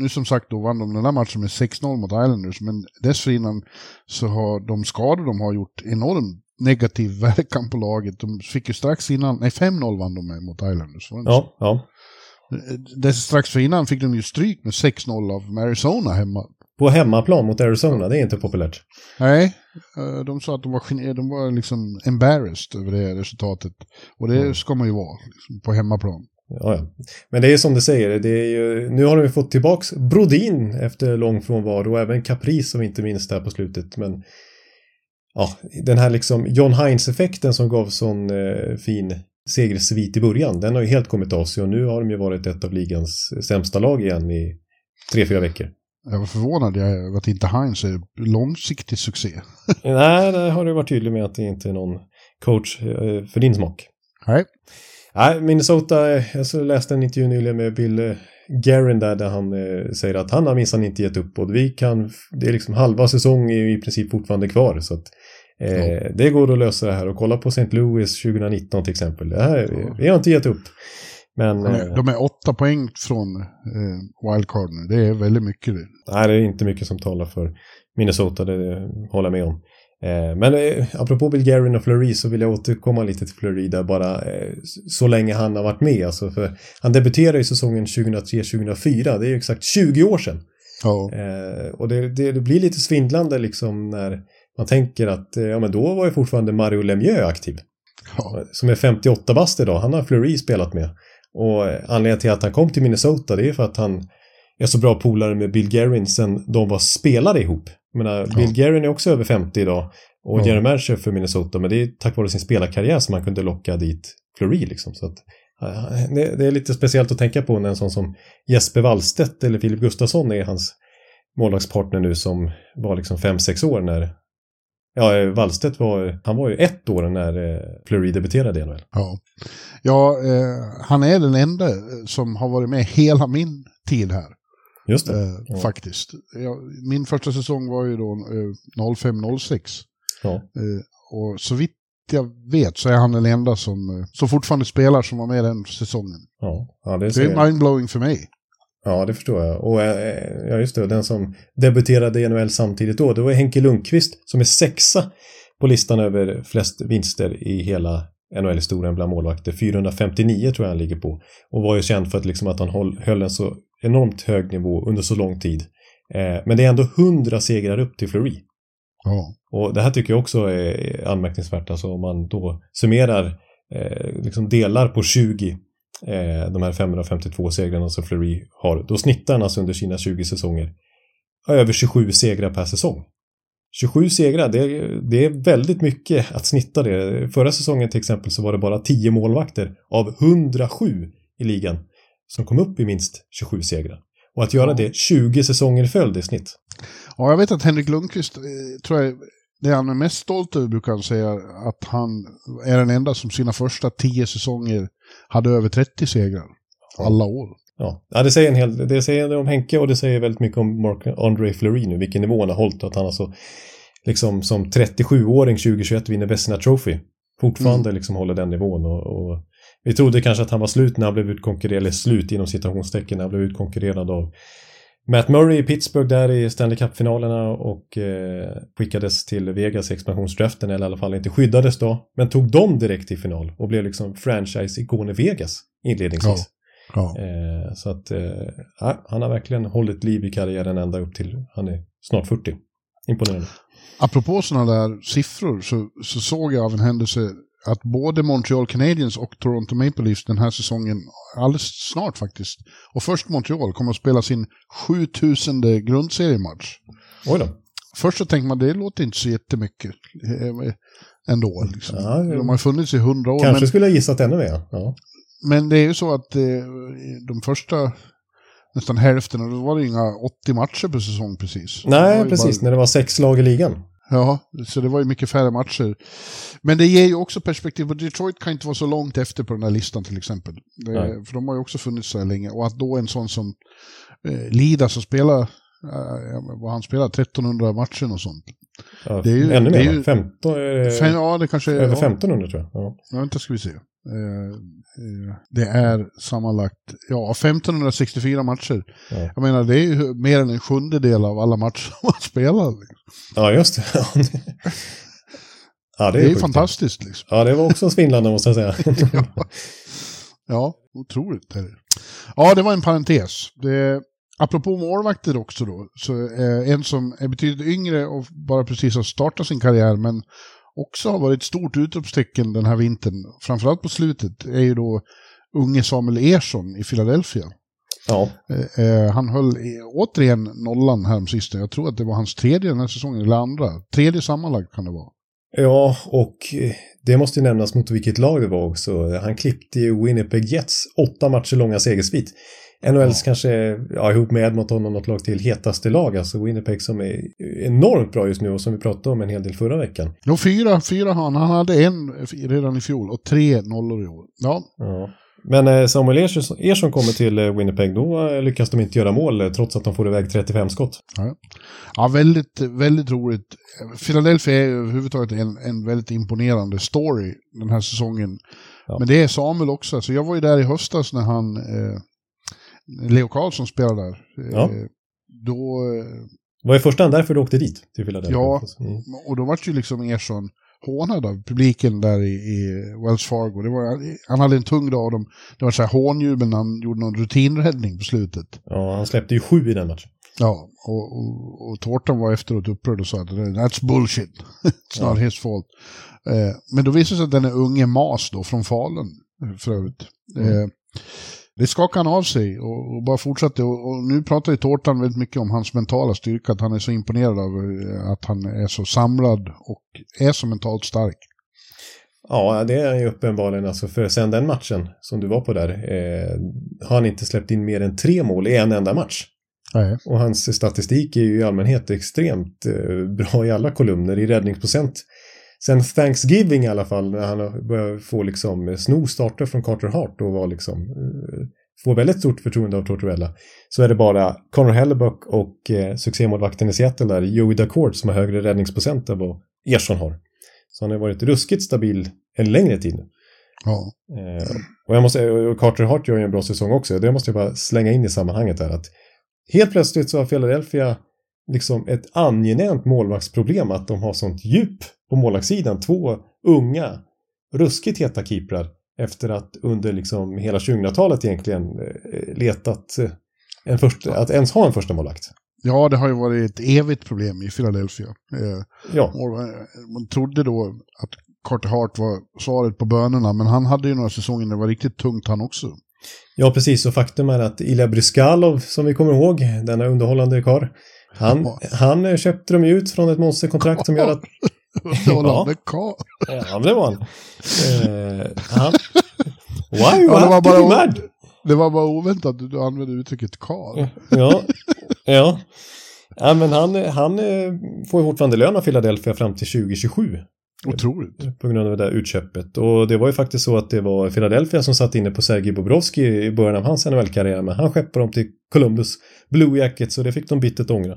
Nu som sagt då vann de den här matchen med 6-0 mot Islanders, men dessförinnan så har de skador de har gjort enorm negativ verkan på laget. De fick ju strax innan, nej 5-0 vann de med mot Islanders. Ja, ja. Det, strax för innan fick de ju stryk med 6-0 av Arizona hemma. På hemmaplan mot Arizona, det är inte populärt. Nej, eh, de sa att de var, de var liksom embarrassed över det resultatet. Och det mm. ska man ju vara liksom, på hemmaplan. Ja, ja. Men det är som du säger, det är ju, nu har de fått tillbaks Brodin efter lång frånvaro och även Caprice som inte minst där på slutet. Men ja, den här liksom John Hines-effekten som gav sån eh, fin segersvit i början, den har ju helt kommit av sig och nu har de ju varit ett av ligans sämsta lag igen i tre, fyra veckor. Jag var förvånad över att inte Heinz är långsiktig succé. Nej, det har du varit tydlig med att det inte är någon coach eh, för din smak. Nej. Nej, Minnesota, jag läste en intervju nyligen med Bill eh, Guerin där, där han eh, säger att han har minsann inte gett upp och vi kan, det är liksom halva säsong är i princip fortfarande kvar så att eh, det går att lösa det här och kolla på St. Louis 2019 till exempel. Det här, ja. Vi har inte gett upp. Men, de, är, de är åtta poäng från eh, wildcard nu. Det är väldigt mycket. Nej, det är inte mycket som talar för Minnesota, det håller jag med om. Eh, men eh, apropå Bill Guerin och Fleury så vill jag återkomma lite till Fleury där bara eh, så länge han har varit med. Alltså för han debuterade i säsongen 2003-2004, det är ju exakt 20 år sedan. Ja. och det, det, det, blir lite svindlande liksom när man tänker att ja, men då var ju fortfarande Mario Lemieux aktiv. Ja. Som är 58 bast idag, han har Fleury spelat med. Och anledningen till att han kom till Minnesota det är för att han är så bra polare med Bill Guerin sen de var spelare ihop. Jag menar, Bill ja. Guerin är också över 50 idag och ja. Jerry Mercer för Minnesota, men det är tack vare sin spelarkarriär som man kunde locka dit Fleury liksom. Så att, det, det, är lite speciellt att tänka på när en sån som Jesper Wallstedt eller Filip Gustafsson är hans målvaktspartner nu som var liksom 5-6 år när Ja, Wallstedt var, han var ju ett år när eh, Fleury debuterade i NHL. Ja, ja eh, han är den enda som har varit med hela min tid här. Just det. Eh, ja. Faktiskt. Ja, min första säsong var ju då eh, 05-06. Ja. Eh, och så vitt jag vet så är han den enda som, eh, som fortfarande spelar som var med den säsongen. Ja, ja det, det är mindblowing för mig. Ja, det förstår jag. Och eh, ja, just det, den som debuterade i NHL samtidigt då, det var Henke Lundqvist som är sexa på listan över flest vinster i hela NHL-historien bland målvakter. 459 tror jag han ligger på. Och var ju känd för att, liksom att han höll en så enormt hög nivå under så lång tid. Eh, men det är ändå 100 segrar upp till Fleury. Ja. Och det här tycker jag också är anmärkningsvärt. Alltså om man då summerar, eh, liksom delar på 20 eh, de här 552 segrarna som Fleury har. Då snittar han alltså under sina 20 säsonger över 27 segrar per säsong. 27 segrar, det är, det är väldigt mycket att snitta det. Förra säsongen till exempel så var det bara 10 målvakter av 107 i ligan som kom upp i minst 27 segrar. Och att göra det 20 säsonger i följd i snitt. Ja, jag vet att Henrik Lundqvist, eh, tror jag, det han är mest stolt över brukar han säga att han är den enda som sina första 10 säsonger hade över 30 segrar. Alla år. Ja, ja det, säger en hel, det säger om Henke och det säger väldigt mycket om Mark Andre Fleury nu, vilken nivå han har hållit. Att han alltså liksom som 37-åring 2021 vinner Vesna Trophy. Fortfarande mm. liksom håller den nivån och, och, vi trodde kanske att han var slut när han blev utkonkurrerad, eller slut inom citationstecken, när han blev utkonkurrerad av Matt Murray i Pittsburgh där i Stanley Cup-finalerna och eh, skickades till Vegas i expansionsdraften, eller i alla fall inte skyddades då, men tog dem direkt till final och blev liksom franchise-ikon i Vegas inledningsvis. Ja. Ja. Eh, så att eh, han har verkligen hållit liv i karriären ända upp till han är snart 40. Imponerande. Apropå sådana där siffror så, så såg jag av en händelse att både Montreal Canadiens och Toronto Maple Leafs den här säsongen, alldeles snart faktiskt, och först Montreal kommer att spela sin 7000 grundseriematch. Oj då. Först så tänker man det låter inte så jättemycket eh, ändå. Liksom. Ja, De har funnits i hundra år. Kanske men, skulle jag gissat ännu mer. Ja. Men det är ju så att eh, de första nästan hälften, och då var det inga 80 matcher per säsong precis. Nej, precis, bara... när det var sex lag i ligan. Ja, så det var ju mycket färre matcher. Men det ger ju också perspektiv Detroit kan inte vara så långt efter på den här listan till exempel. Det, för de har ju också funnits så här länge. Och att då en sån som eh, Lida som spelar, eh, vad han spelar, 1300 matcher och sånt. Ja, det är ju, ännu mer, ju, 15, eh, fem, ja det kanske är... Över 1500 tror jag. Ja, ja vänta ska vi se. Eh, eh, det är sammanlagt ja, 1564 matcher. Ja. Jag menar, det är ju mer än en sjundedel av alla matcher man spelar. Liksom. Ja, just det. ja, det är, det är fantastiskt. Liksom. Ja, det var också svindlande måste jag säga. ja. ja, otroligt. Är det. Ja, det var en parentes. Det, apropå målvakter också då, så eh, en som är betydligt yngre och bara precis har startat sin karriär, men också har varit ett stort utropstecken den här vintern, framförallt på slutet, är ju då unge Samuel Ersson i Philadelphia. Ja, Eh, eh, han höll återigen nollan här sista. Jag tror att det var hans tredje den här säsongen, eller andra. Tredje sammanlagt kan det vara. ja och eh, det måste ju nämnas mot vilket lag det var också. Han klippte ju Winnipeg Jets åtta matcher långa segersvit. NHLs kanske, ja, ihop med Edmonton och något lag till, hetaste lag. Alltså Winnipeg som är enormt bra just nu och som vi pratade om en hel del förra veckan. Jo, fyra, fyra han. Han hade en redan i fjol och tre nollor i år. Ja, Ja. Men eh, Samuel Ersson, Ersson kommer till eh, Winnipeg, då eh, lyckas de inte göra mål trots att de får iväg 35 skott. ja väldigt, väldigt roligt. Philadelphia är överhuvudtaget en, en väldigt imponerande story den här säsongen. Ja. Men det är Samuel också. Alltså, jag var ju där i höstas när han, eh, Leo Karlsson spelade där. Eh, Ja. Då, eh, Var i första hand därför du åkte dit, till Philadelphia. Ja. Mm. och då var ju liksom Ersson hånad av publiken där i, i Wells Fargo. Det var, han hade en tung dag. och De, det var så här hånjubel när han gjorde någon rutinräddning på slutet. Ja, han släppte ju sju i den matchen. Ja, och, och, och Tårtan var efteråt upprörd och sa att that's bullshit. It's not his fault. Eh, men då visade det sig att den är unge Mas då, från Falun eh, för övrigt. Eh, det skakade han av sig och, och bara fortsatte. Och, och nu pratar ju Tårtan väldigt mycket om hans mentala styrka, att han är så imponerad av eh, att han är så samlad och är så mentalt stark. Ja, det är han ju uppenbarligen. Alltså, för sen den matchen som du var på där eh, har han inte släppt in mer än tre mål i en enda match. Nej. Och hans statistik är ju i allmänhet extremt eh, bra i alla kolumner i räddningsprocent. Sen Thanksgiving i alla fall, när han börjat få liksom sno starter från Carter Hart och var liksom eh, får väldigt stort förtroende av Tortorella. Så är det bara Connor Hellebuck och eh, succémålvakten i Seattle där, Joey Dacourt, som har högre räddningsprocent än vad Ersson har. Så han har varit ruskigt stabil en längre tid nu. Ja. Eh, och jag måste, och Carter Hart gör ju en bra säsong också. Det måste jag bara slänga in i sammanhanget här. Att helt plötsligt så har Philadelphia liksom ett angenämt målvaktsproblem att de har sånt djup på målvaktssidan. Två unga, ruskigt heta keeprar efter att under liksom hela 2000-talet egentligen eh, letat eh, en första, att ens ha en första målvakt. ja, det har ju varit ett evigt problem i Philadelphia. Eh, Ja, man trodde då att Carter Hart var svaret på bönerna, men han hade ju några säsonger när det var riktigt tungt han också. ja precis. Och faktum är att Ilja Bryskalov, som vi kommer ihåg, denna underhållande karl, han, Ja. han köpte de ut från ett monsterkontrakt som gör att Underhållande karl. Ja, det var han. Eh, han... Why Ja, det var bara- mad? Det var bara oväntat att du använde uttrycket karl. Ja, ja. Ja, men han, han eh, får ju fortfarande lön av Philadelphia fram till 2027 Otroligt. på grund av det där utköpet. Och det var ju faktiskt så att det var Philadelphia som satt inne på Sergej Bobrovski i början av hans NHL-karriär, men han skeppade dem till Columbus Blue Jackets och det fick de bittert ångra.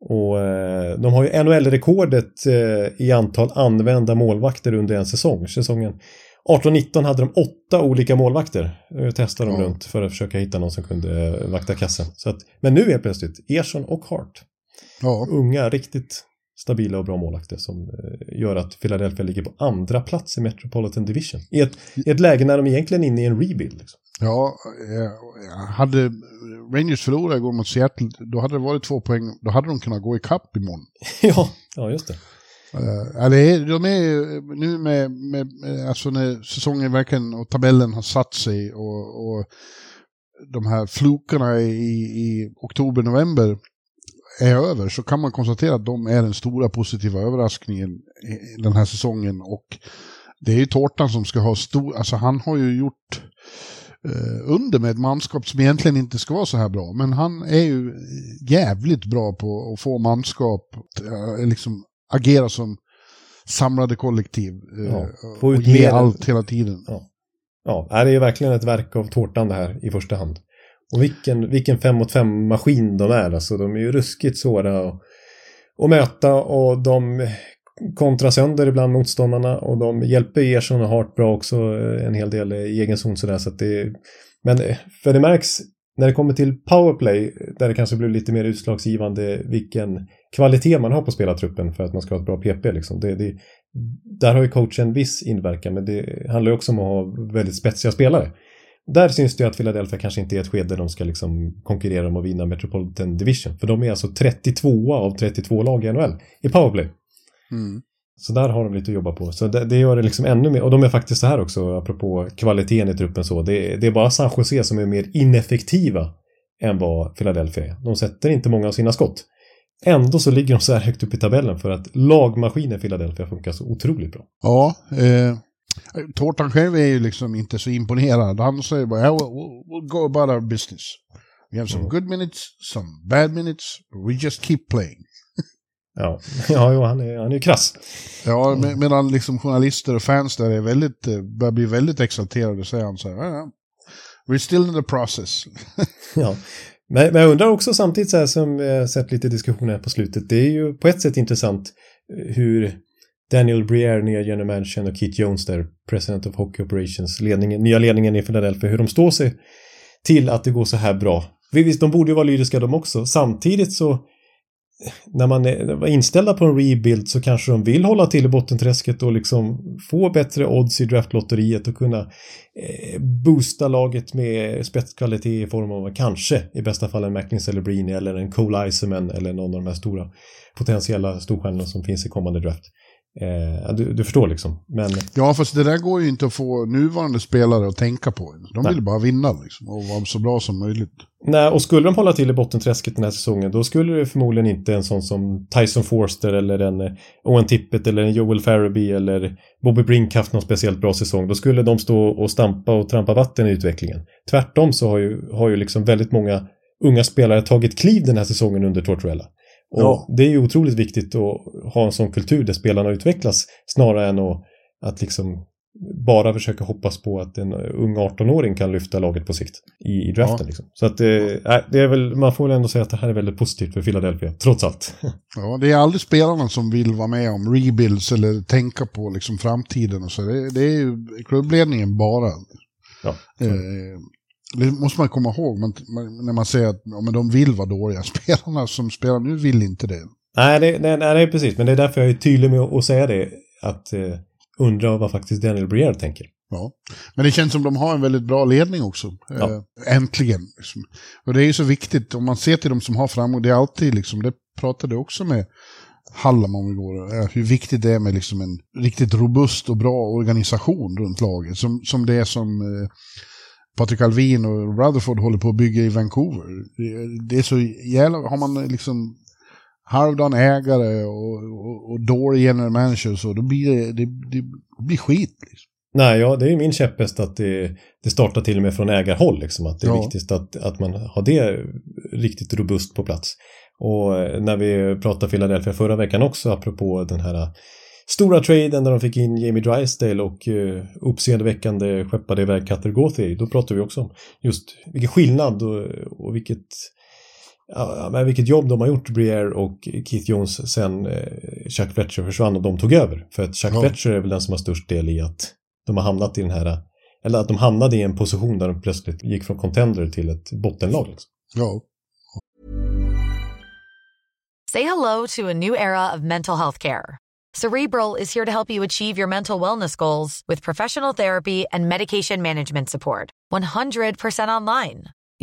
Och eh, de har ju NHL-rekordet eh, i antal använda målvakter under en säsong. Säsongen 18-19 hade de åtta olika målvakter. Eh, testade de Ja. runt för att försöka hitta någon som kunde eh, vakta kassen. Så att, men nu är plötsligt Ersson och Hart Ja, unga, riktigt stabila och bra målvakter som gör att Philadelphia ligger på andra plats i Metropolitan Division. I ett, i ett läge när de egentligen är inne i en rebuild. Liksom. Ja eh, hade Rangers förlorat igår mot Seattle, då hade det varit två poäng. Då hade de kunnat gå i kapp imorgon. ja, ja, just det. Uh, ja, det är, de är ju nu med, med, alltså när säsongen verkligen och tabellen har satt sig och, och de här flokerna i, i oktober-november är över så kan man konstatera att de är den stora positiva överraskningen i den här säsongen och det är ju Tårtan som ska ha stor, alltså han har ju gjort eh, under med ett manskap som egentligen inte ska vara så här bra men han är ju jävligt bra på att få manskap, eh, liksom agera som samlade kollektiv eh, Ja, och ge mer- allt hela tiden. Ja, det är verkligen ett verk av tårtan det här i första hand. Och vilken, vilken fem mot fem maskin de är. Alltså, de är ju ruskigt svåra att, att möta och de kontrar sönder ibland motståndarna och de hjälper Ersson och Hart bra också eh, en hel del eh, i egen zon sådär. Så att det, men eh, för det märks när det kommer till powerplay där det kanske blir lite mer utslagsgivande vilken kvalitet man har på spelartruppen för att man ska ha ett bra PP. Liksom. Det, det, där har ju coachen viss inverkan men det handlar ju också om att ha väldigt spetsiga spelare. Där syns det ju att Philadelphia kanske inte är ett skede de ska liksom konkurrera om att vinna Metropolitan Division. För de är alltså 32 av 32 lag i NHL i powerplay. Mm. Så där har de lite att jobba på. Så det, det gör det liksom ännu mer. Och de är faktiskt så här också, apropå kvaliteten i truppen så. Det, det är bara San Jose som är mer ineffektiva än vad Philadelphia är. De sätter inte många av sina skott. Ändå så ligger de så här högt upp i tabellen för att lagmaskinen Philadelphia funkar så otroligt bra. Ja, eh, Tårtan själv är ju liksom inte så imponerad. Han säger bara, we'll, we'll go about our business. We have some good minutes, some bad minutes, we just keep playing. Ja, ja jo, han är, han är krass. Ja, med, medan liksom journalister och fans där är väldigt, eh, börjar bli väldigt exalterade, säger han så här, "Ja, ja, we're still in the process. Ja. Men, men jag undrar också samtidigt så här som jag sett lite diskussioner på slutet. Det är ju på ett sätt intressant eh, hur Daniel Briere, nya general managern och Keith Jones där, president of Hockey Operations, ledningen, nya ledningen i Philadelphia, hur de står sig till att det går så här bra. Visst, de borde ju vara lyriska de också. Samtidigt så när man är var inställda på en rebuild så kanske de vill hålla till i bottenträsket och liksom få bättre odds i draftlotteriet och kunna eh, boosta laget med spetskvalitet i form av kanske i bästa fall en Macklin Celebrini eller en Cole Eiserman eller någon av de här stora potentiella storstjärnorna som finns i kommande draft. Eh, du, du förstår liksom. Men Ja, fast det där går ju inte att få nuvarande spelare att tänka på. De Nej. vill bara vinna liksom, och vara så bra som möjligt. Nej, och skulle de hålla till i bottenträsket den här säsongen då skulle det förmodligen inte en sån som Tyson Forster eller en eh, Owen Tippett eller en Joel Farabee eller Bobby Brink haft någon speciellt bra säsong. Då skulle de stå och stampa och trampa vatten i utvecklingen. Tvärtom så har ju, har ju liksom väldigt många unga spelare tagit kliv den här säsongen under Tortorella. Och Ja. det är ju otroligt viktigt att ha en sån kultur där spelarna utvecklas snarare än att, att liksom bara försöka hoppas på att en ung 18-åring kan lyfta laget på sikt i, i draften. Ja. Liksom. Så att eh, det är väl, man får väl ändå säga att det här är väldigt positivt för Philadelphia, trots allt. Ja, det är aldrig spelarna som vill vara med om rebuilds eller tänka på liksom framtiden och så. Det, det är ju klubbledningen bara. Ja. Eh, det måste man komma ihåg man, man, när man säger att ja, men de vill vara dåliga. Spelarna som spelar nu vill inte det. Nej, det, nej, nej, precis, men det är därför jag är tydlig med att säga det, att eh, undra vad faktiskt Daniel Briere tänker. Ja. Men det känns som de har en väldigt bra ledning också. Ja. Eh, äntligen. Liksom. Och det är ju så viktigt, om man ser till de som har framgång, det är alltid liksom, det pratade också med Hallam om igår, eh, hur viktigt det är med liksom en riktigt robust och bra organisation runt laget. Som, som det är som eh, Patrik Alvin och Rutherford håller på att bygga i Vancouver. Det, det är så jävla, har man liksom halvdan ägare och, och, och dålig general manager så, då blir det, det, det blir skit. Liksom. Nej, ja, det är ju min käpphäst att det, det startar till och med från ägarhåll, liksom, att det är Ja. viktigt att, att man har det riktigt robust på plats. Och eh, när vi pratade Philadelphia förra veckan också, apropå den här stora traden där de fick in Jamie Drysdale och uh, uppseendeväckande skeppade iväg Cutter Gauthier, då pratade vi också om just vilken skillnad och, och vilket Ja, men vilket jobb de har gjort, Briere och Keith Jones, sen eh, Chuck Fletcher försvann och de tog över. För att Chuck Ja. Fletcher är väl den som har störst del i att de har hamnat i den här, eller att de hamnade i en position där de plötsligt gick från contender till ett bottenlag. Liksom. Ja. Say hello to a new era of mental health care. Cerebral is here to help you achieve your mental wellness goals with professional therapy and medication management support. 100% online.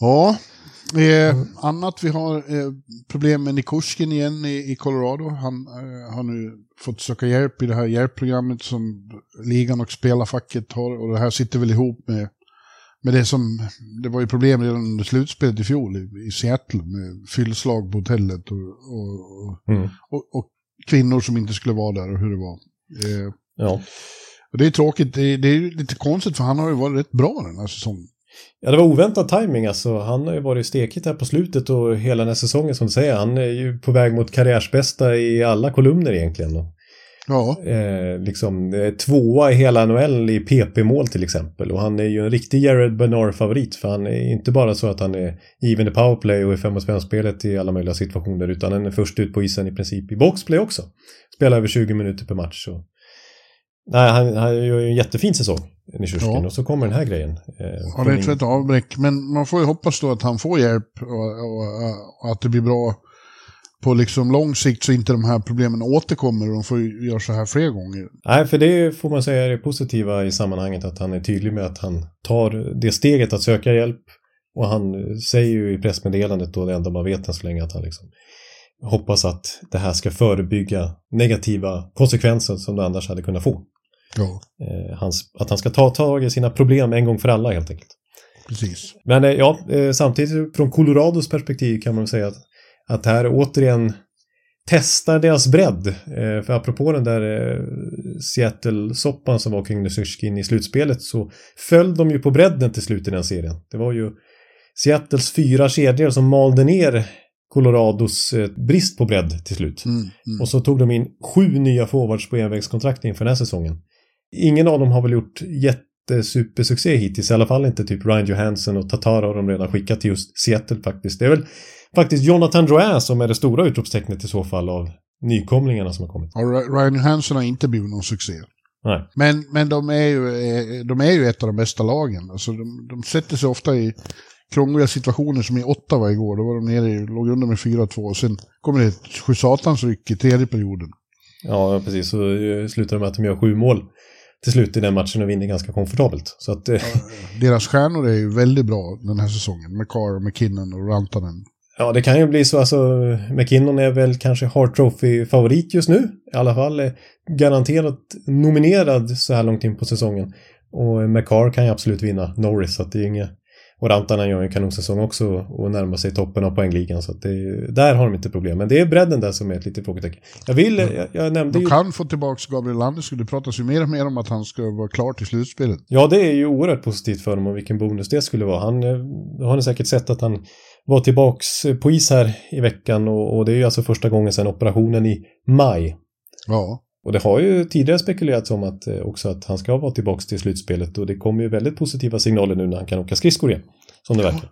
Ja, eh, annat vi har eh, problem med Nikushkin igen i, i Colorado. Han eh, har nu fått söka hjälp i det här hjälpprogrammet som ligan och spelarfacket har. Och det här sitter väl ihop med, med det som, det var ju problem redan under slutspelet i fjol i, i Seattle med fyllslag på hotellet och, och, och, Mm. och, kvinnor som inte skulle vara där och hur det var. Eh, Ja. och det är tråkigt, det är, det är lite konstigt för han har ju varit rätt bra den här säsongen. Ja, det var oväntad timing alltså. Han har ju varit stekigt här på slutet och hela den här säsongen som du säger. Han är ju på väg mot karriärsbästa i alla kolumner egentligen. Ja. Eh, liksom tvåa i hela NHL i PP-mål till exempel. Och han är ju en riktig Jared Bernard-favorit. För han är inte bara så att han är given i powerplay och i 5 mot 5-spelet i alla möjliga situationer. Utan han är först ut på isen i princip i boxplay också. Spelar över 20 minuter per match. Så. Nej, han, han gör ju en jättefin säsong, Nishushkin. Ja. Och så kommer den här grejen. Eh, Ja, det är ett rätt avbräck. Men man får ju hoppas då att han får hjälp och, och, och att det blir bra på liksom lång sikt så inte de här problemen återkommer och de får göra så här fler gånger. Nej, för det får man säga är det positiva i sammanhanget att han är tydlig med att han tar det steget att söka hjälp och han säger ju i pressmeddelandet då det enda man vet än så länge att han liksom hoppas att det här ska förebygga negativa konsekvenser som det annars hade kunnat få. Ja, Eh, hans, att han ska ta tag i sina problem en gång för alla helt enkelt. precis. Men eh, ja, eh, samtidigt från Colorados perspektiv kan man säga att, att här återigen testar deras bredd. För apropå den där Seattle-soppan som var kring Nysyskin i slutspelet så föll de ju på bredden till slut i den serien. Det var ju Seattles fyra kedjor som malde ner Colorados brist på bredd till slut. Mm, mm. Och så tog de in sju nya forwards på envägskontrakt inför den här säsongen. Ingen av dem har väl gjort jättesupersuccé hittills, i alla fall inte typ Ryan Johansson och Tatar har de redan skickat till just Seattle faktiskt. Det är väl faktiskt Jonathan Drouin som är det stora utropstecknet i så fall av nykomlingarna som har kommit. Ry- Ryan Johansson har inte blivit någon succé. Nej. Men, men de, är ju, eh, de är ju ett av de bästa lagen. Alltså de, de sätter sig ofta i krångliga situationer som i Ottawa igår. Då var de nere i, låg under med 4-2 och sen kommer det ett sju satans ryck i tredje perioden. Ja, precis. Så eh, slutar det med att de gör sju mål till slut i den matchen och vinner ganska komfortabelt. Så att, eh, Deras stjärnor är ju väldigt bra den här säsongen. McCarr, McKinnon och Rantanen. Ja, det kan ju bli så. Alltså, McKinnon är väl kanske Hart Trophy-favorit just nu. I alla fall eh, garanterat nominerad så här långt in på säsongen. Och McCarr kan ju absolut vinna Norris, så att det är inget... Och Rantanen gör en kanonsäsong också och närmar sig toppen av poängligan. Så det är, ju- där har de inte problem. Men det är bredden där som är ett litet frågetecken. Jag vill, jag, jag nämnde De ju... kan få tillbaka Gabriel Landeskog. Det pratas ju mer och mer om att han ska vara klar till slutspelet. Ja, det är ju oerhört positivt för dem och vilken bonus det skulle vara. Han eh, har ni säkert sett att han var tillbaks på is här i veckan och, och det är ju alltså första gången sedan operationen i maj. Ja, Och det har ju tidigare spekulerats om att eh, också att han ska vara tillbaks till slutspelet och det kommer ju väldigt positiva signaler nu när han kan åka skridskor igen. Som det verkar.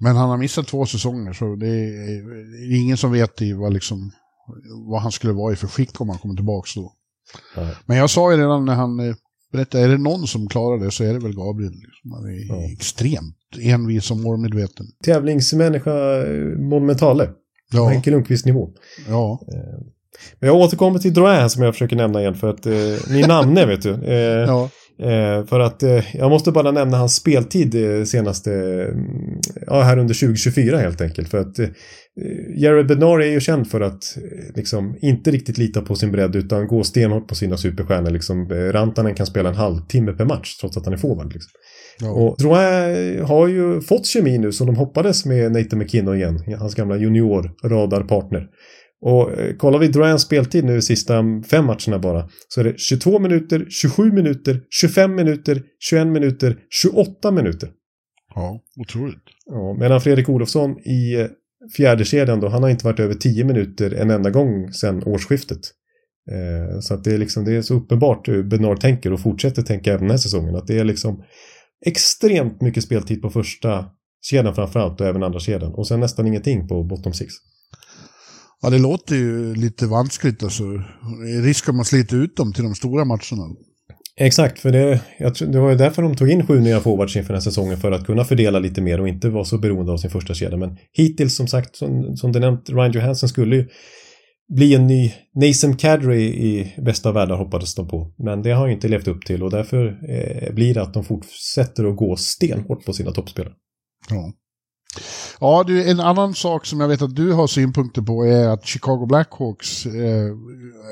men han har missat två säsonger så det är, det är ingen som vet i vad, liksom, vad han skulle vara i för skick om han kommer tillbaka då. Men jag sa ju redan när han eh, berättade, är det någon som klarar det så är det väl Gabriel. Liksom. Han är Ja. extremt envis och målmedveten. Tävlingsmänniska eh, monumentale. På Ja, Henke Lundqvist nivå. ja, Men jag återkommer till Drouin som jag försöker nämna igen för att eh, min namne vet du. Eh, ja, Eh, för att eh, jag måste bara nämna hans speltid eh, senaste, mm, ja här under 2024 helt enkelt. För att eh, Jared Bednar är ju känd för att eh, liksom inte riktigt lita på sin bredd utan gå stenhårt på sina superstjärnor. Liksom, eh, Rantanen kan spela en halvtimme per match trots att han är forward. Liksom. ja. Och Drouin har ju fått kemi nu som de hoppades med Nathan McKinnon igen, hans gamla junior-radarpartner. Och eh, kollar vi Drouins speltid nu de sista fem matcherna bara så är det 22 minuter, 27 minuter, 25 minuter, 21 minuter, 28 minuter. ja otroligt. Ja, medan Fredrik Olofsson i eh, fjärde kedjan då, han har inte varit över 10 minuter en enda gång sedan årsskiftet. Eh, så att det är liksom, det är så uppenbart hur Bernard tänker och fortsätter tänka även den här säsongen. Att det är liksom extremt mycket speltid på första kedjan framförallt och även andra kedjan. Och sen nästan ingenting på bottom six. Ja, det låter ju lite vanskligt alltså. Risk att man sliter ut dem till de stora matcherna. Exakt, för det, jag det var ju därför de tog in sju nya forwards inför den här säsongen för att kunna fördela lite mer och inte vara så beroende av sin första kedja. Men hittills som sagt, som, som du nämnt, Ryan Johansson skulle ju bli en ny Nathan Kadri i bästa av världar hoppades de på. Men det har ju inte levt upp till och därför eh, blir det att de fortsätter att gå stenhårt på sina toppspelare. Ja. Ja, du, en annan sak som jag vet att du har synpunkter på är att Chicago Blackhawks, eh,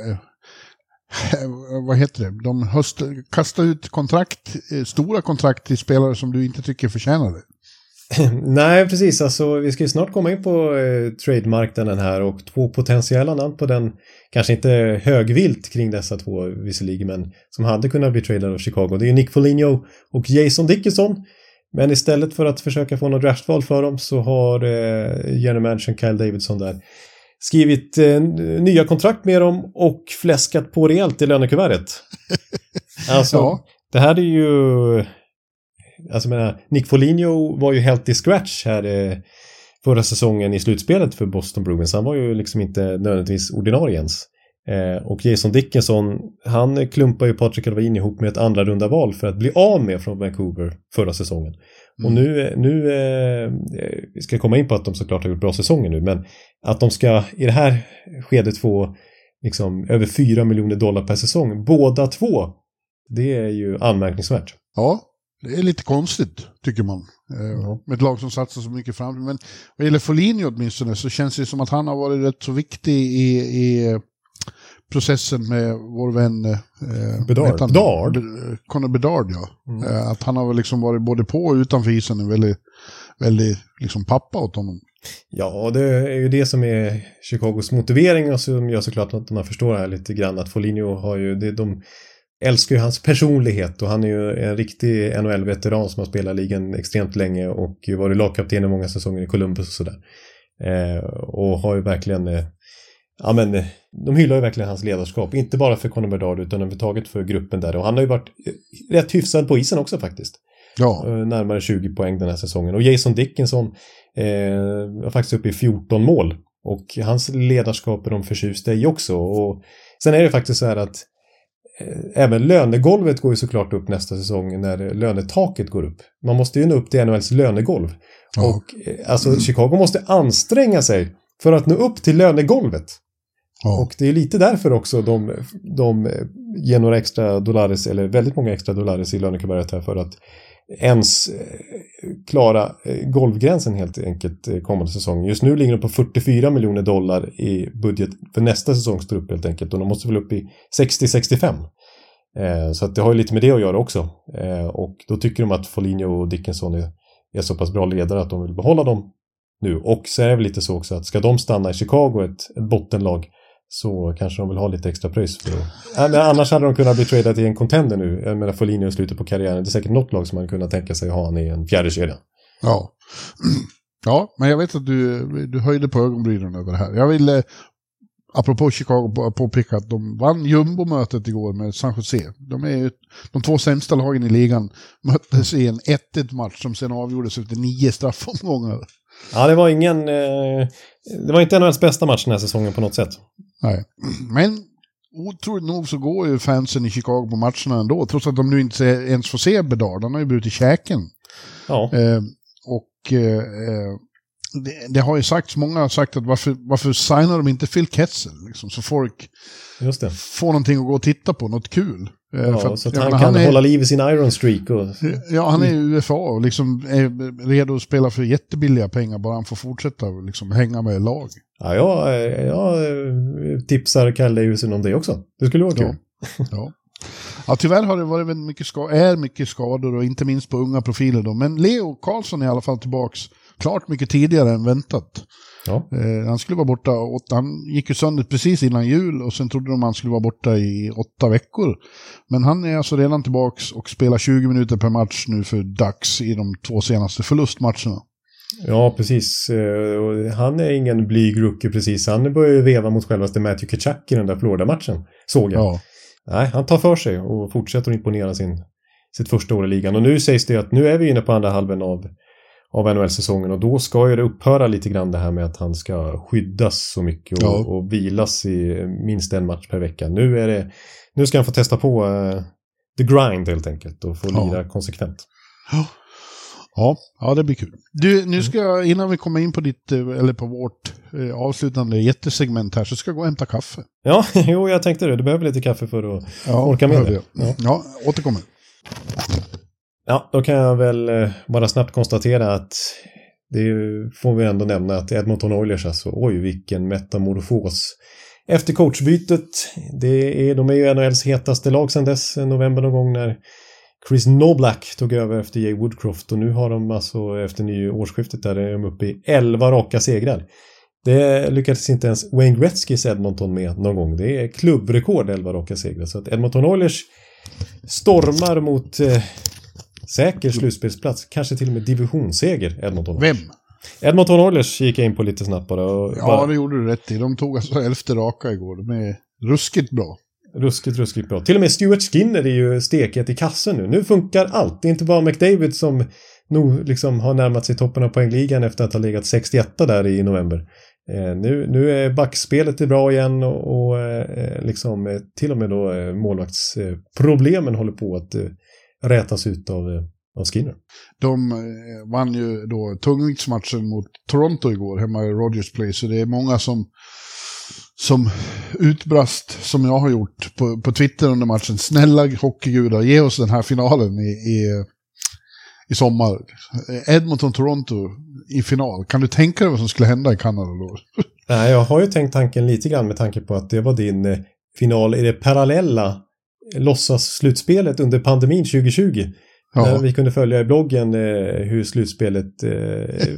eh, vad heter det, de höst, kastar ut kontrakt, eh, stora kontrakt till spelare som du inte tycker förtjänar det. Nej, precis. Alltså, vi ska ju snart komma in på eh, trademarknaden här och två potentiella namn på den, kanske inte högvilt kring dessa två visserligen, men som hade kunnat bli tradade av Chicago. Det är ju Nick Foligno och Jason Dickinson. Men istället för att försöka få något draftval för dem så har eh, general manager Kyle Davidson där skrivit eh, nya kontrakt med dem och fläskat på rejält i lönekuvertet. Alltså, Ja. det här är ju... Alltså menar, Nick Foligno var ju helt i scratch här eh, förra säsongen i slutspelet för Boston Bruins. Han var ju liksom inte nödvändigtvis ordinarie ens. Eh, och Jason Dickinson, han klumpar ju Patrick Alvin ihop med ett andra runda val för att bli av med från Vancouver förra säsongen. Och nu, nu eh, vi ska komma in på att de såklart har gjort bra säsonger nu, men att de ska i det här skedet få liksom över 4 miljoner dollar per säsong, båda två, det är ju anmärkningsvärt. Ja, det är lite konstigt tycker man. Ja. Med ett lag som satsar så mycket fram. Men vad gäller Foligno åtminstone så känns det som att han har varit rätt så viktig i, i processen med vår vän... Eh, Bedard. han? Bedard? Be- Connor Bedard, ja. Mm. Eh, att han har väl liksom varit både på och utanför isen en väldigt, väldigt liksom pappa åt honom. Ja, och det är ju det som är Chicagos motivering och som gör såklart att man förstår här lite grann att Foligno har ju, det, de älskar ju hans personlighet och han är ju en riktig NHL-veteran som har spelat ligan extremt länge och varit lagkapten i många säsonger i Columbus och sådär. Eh, och har ju verkligen, eh, ja men, eh, de hyllar ju verkligen hans ledarskap, inte bara för Conor Bedard utan överhuvudtaget för gruppen där och han har ju varit eh, rätt hyfsad på isen också faktiskt. Ja, Eh, närmare 20 poäng den här säsongen. Och Jason Dickinson eh, var faktiskt uppe i 14 mål. Och hans ledarskap är de förtjusta i också. Och sen är det faktiskt så här att eh, även lönegolvet går ju såklart upp nästa säsong när lönetaket går upp. Man måste ju nå upp till NHLs lönegolv. Ja. Och eh, alltså Chicago måste anstränga sig för att nå upp till lönegolvet ja. Och det är lite därför också de, de ger några extra dollares, eller väldigt många extra dollares i lönekuvertet här för att ens eh, klara eh, golvgränsen helt enkelt eh, kommande säsong. Just nu ligger de på 44 miljoner dollar i budget för nästa säsongs trupp helt enkelt och de måste väl upp i 60-65. Så att det har ju lite med det att göra också. Och då tycker de att Foligno och Dickinson är, är så pass bra ledare att de vill behålla dem nu. Och så är det väl lite så också att ska de stanna i Chicago, ett, ett bottenlag, så kanske de vill ha lite extra pröjs för att... Annars hade de kunnat bli tradade till en contender nu. Jag menar Foligno i slutet på karriären. Det är säkert något lag som man kunnat tänka sig ha han i en fjärde kedja. Ja. ja, men jag vet att du, du höjde på ögonbrynen över det här. Jag ville, eh, apropå Chicago, påpeka att de vann jumbomötet igår med San Jose. De är ju de två sämsta lagen i ligan möttes i en 1-1 match som sen avgjordes efter nio straffomgångar. Ja, det var ingen... Eh, det var inte NHLs bästa match den här säsongen på något sätt. Nej. Men otroligt nog så går ju fansen i Chicago på matcherna ändå, trots att de nu inte ens får se Bedard. Han har ju brutit käken. Ja, Eh, och eh, eh, det, det har ju sagts, många har sagt att varför, varför signar de inte Phil Kessel? Liksom, så folk får någonting att gå och titta på, något kul. Eh, Ja, för så att han menar, kan är, hålla liv i sin Iron Streak. Och, Ja, han är ju UFA och liksom är redo att spela för jättebilliga pengar bara han får fortsätta och liksom hänga med lag. ja, jag, jag eh, tipsar Kalle Davidson om det också. Det skulle vara kul. Ja. Ja. ja, tyvärr har det varit mycket, ska är mycket skador och inte minst på unga profiler då. Men Leo Karlsson är i alla fall tillbaks klart mycket tidigare än väntat. Ja. Eh, han skulle vara borta, åt, han gick ju sönder precis innan jul och sen trodde de han skulle vara borta i åtta veckor. Men han är alltså redan tillbaks och spelar 20 minuter per match nu för Ducks i de två senaste förlustmatcherna. Ja, precis. Eh, Han är ingen blyg rookie precis. Han börjar ju veva mot självaste Matthew Kitchuck i den där Florida-matchen. Såg jag. Ja, Nej, han tar för sig och fortsätter att imponera sin, sitt första år i ligan. Och nu sägs det att nu är vi inne på andra halvan av, av NHL-säsongen och då ska ju det upphöra lite grann det här med att han ska skyddas så mycket och, Ja. och vilas i minst en match per vecka. Nu är det, nu ska han få testa på eh, the grind helt enkelt och få Ja. lira konsekvent. ja, ja det blir kul. Du, nu ska jag, innan vi kommer in på ditt, eh, eller på vårt eh, avslutande jättesegment här, så ska jag gå och hämta kaffe. Ja, jo, jag tänkte det. Du behöver lite kaffe för att Ja, orka med det. jag. Ja. Ja, återkommer. Ja, då kan jag väl eh, bara snabbt konstatera att det får vi ändå nämna att Edmonton Oilers alltså, oj vilken metamorfos. Efter coachbytet, det är, de är ju NHLs hetaste lag sedan dess, november någon gång när Chris Noblack tog över efter Jay Woodcroft och nu har de alltså efter nyårsskiftet där är de uppe i 11 raka segrar. Det lyckades inte ens Wayne Gretzkys Edmonton med någon gång. Det är klubbrekord 11 raka segrar. Så att Edmonton Oilers stormar mot eh, Säker slutspelsplats, kanske till och med divisionsseger, Edmonton. Vem? Edmonton Oilers gick jag in på lite snabbt bara. Och Ja, bara det gjorde du rätt i. De tog alltså elfte raka igår. De är ruskigt bra. Ruskigt, ruskigt bra. Till och med Stuart Skinner är ju steket i kassen nu. Nu funkar allt. Det är inte bara McDavid som nog liksom har närmat sig toppen av poängligan efter att ha legat 61 där i november. Eh, nu, nu är backspelet är bra igen och, och eh, liksom eh, till och med då eh, målvaktsproblemen håller på att rätas ut av, eh, av Skinner. De eh, vann ju då tungviktsmatchen mot Toronto igår hemma i Rogers Place. Så det är många som, som utbrast, som jag har gjort på, på Twitter under matchen. Snälla hockeygudar, ge oss den här finalen i, i, i sommar. Edmonton-Toronto i final. Kan du tänka dig vad som skulle hända i Kanada då? Nej, jag har ju tänkt tanken lite grann med tanke på att det var din eh, final i det parallella låtsas-slutspelet under pandemin 2020. Ja. Där vi kunde följa i bloggen eh, hur slutspelet eh,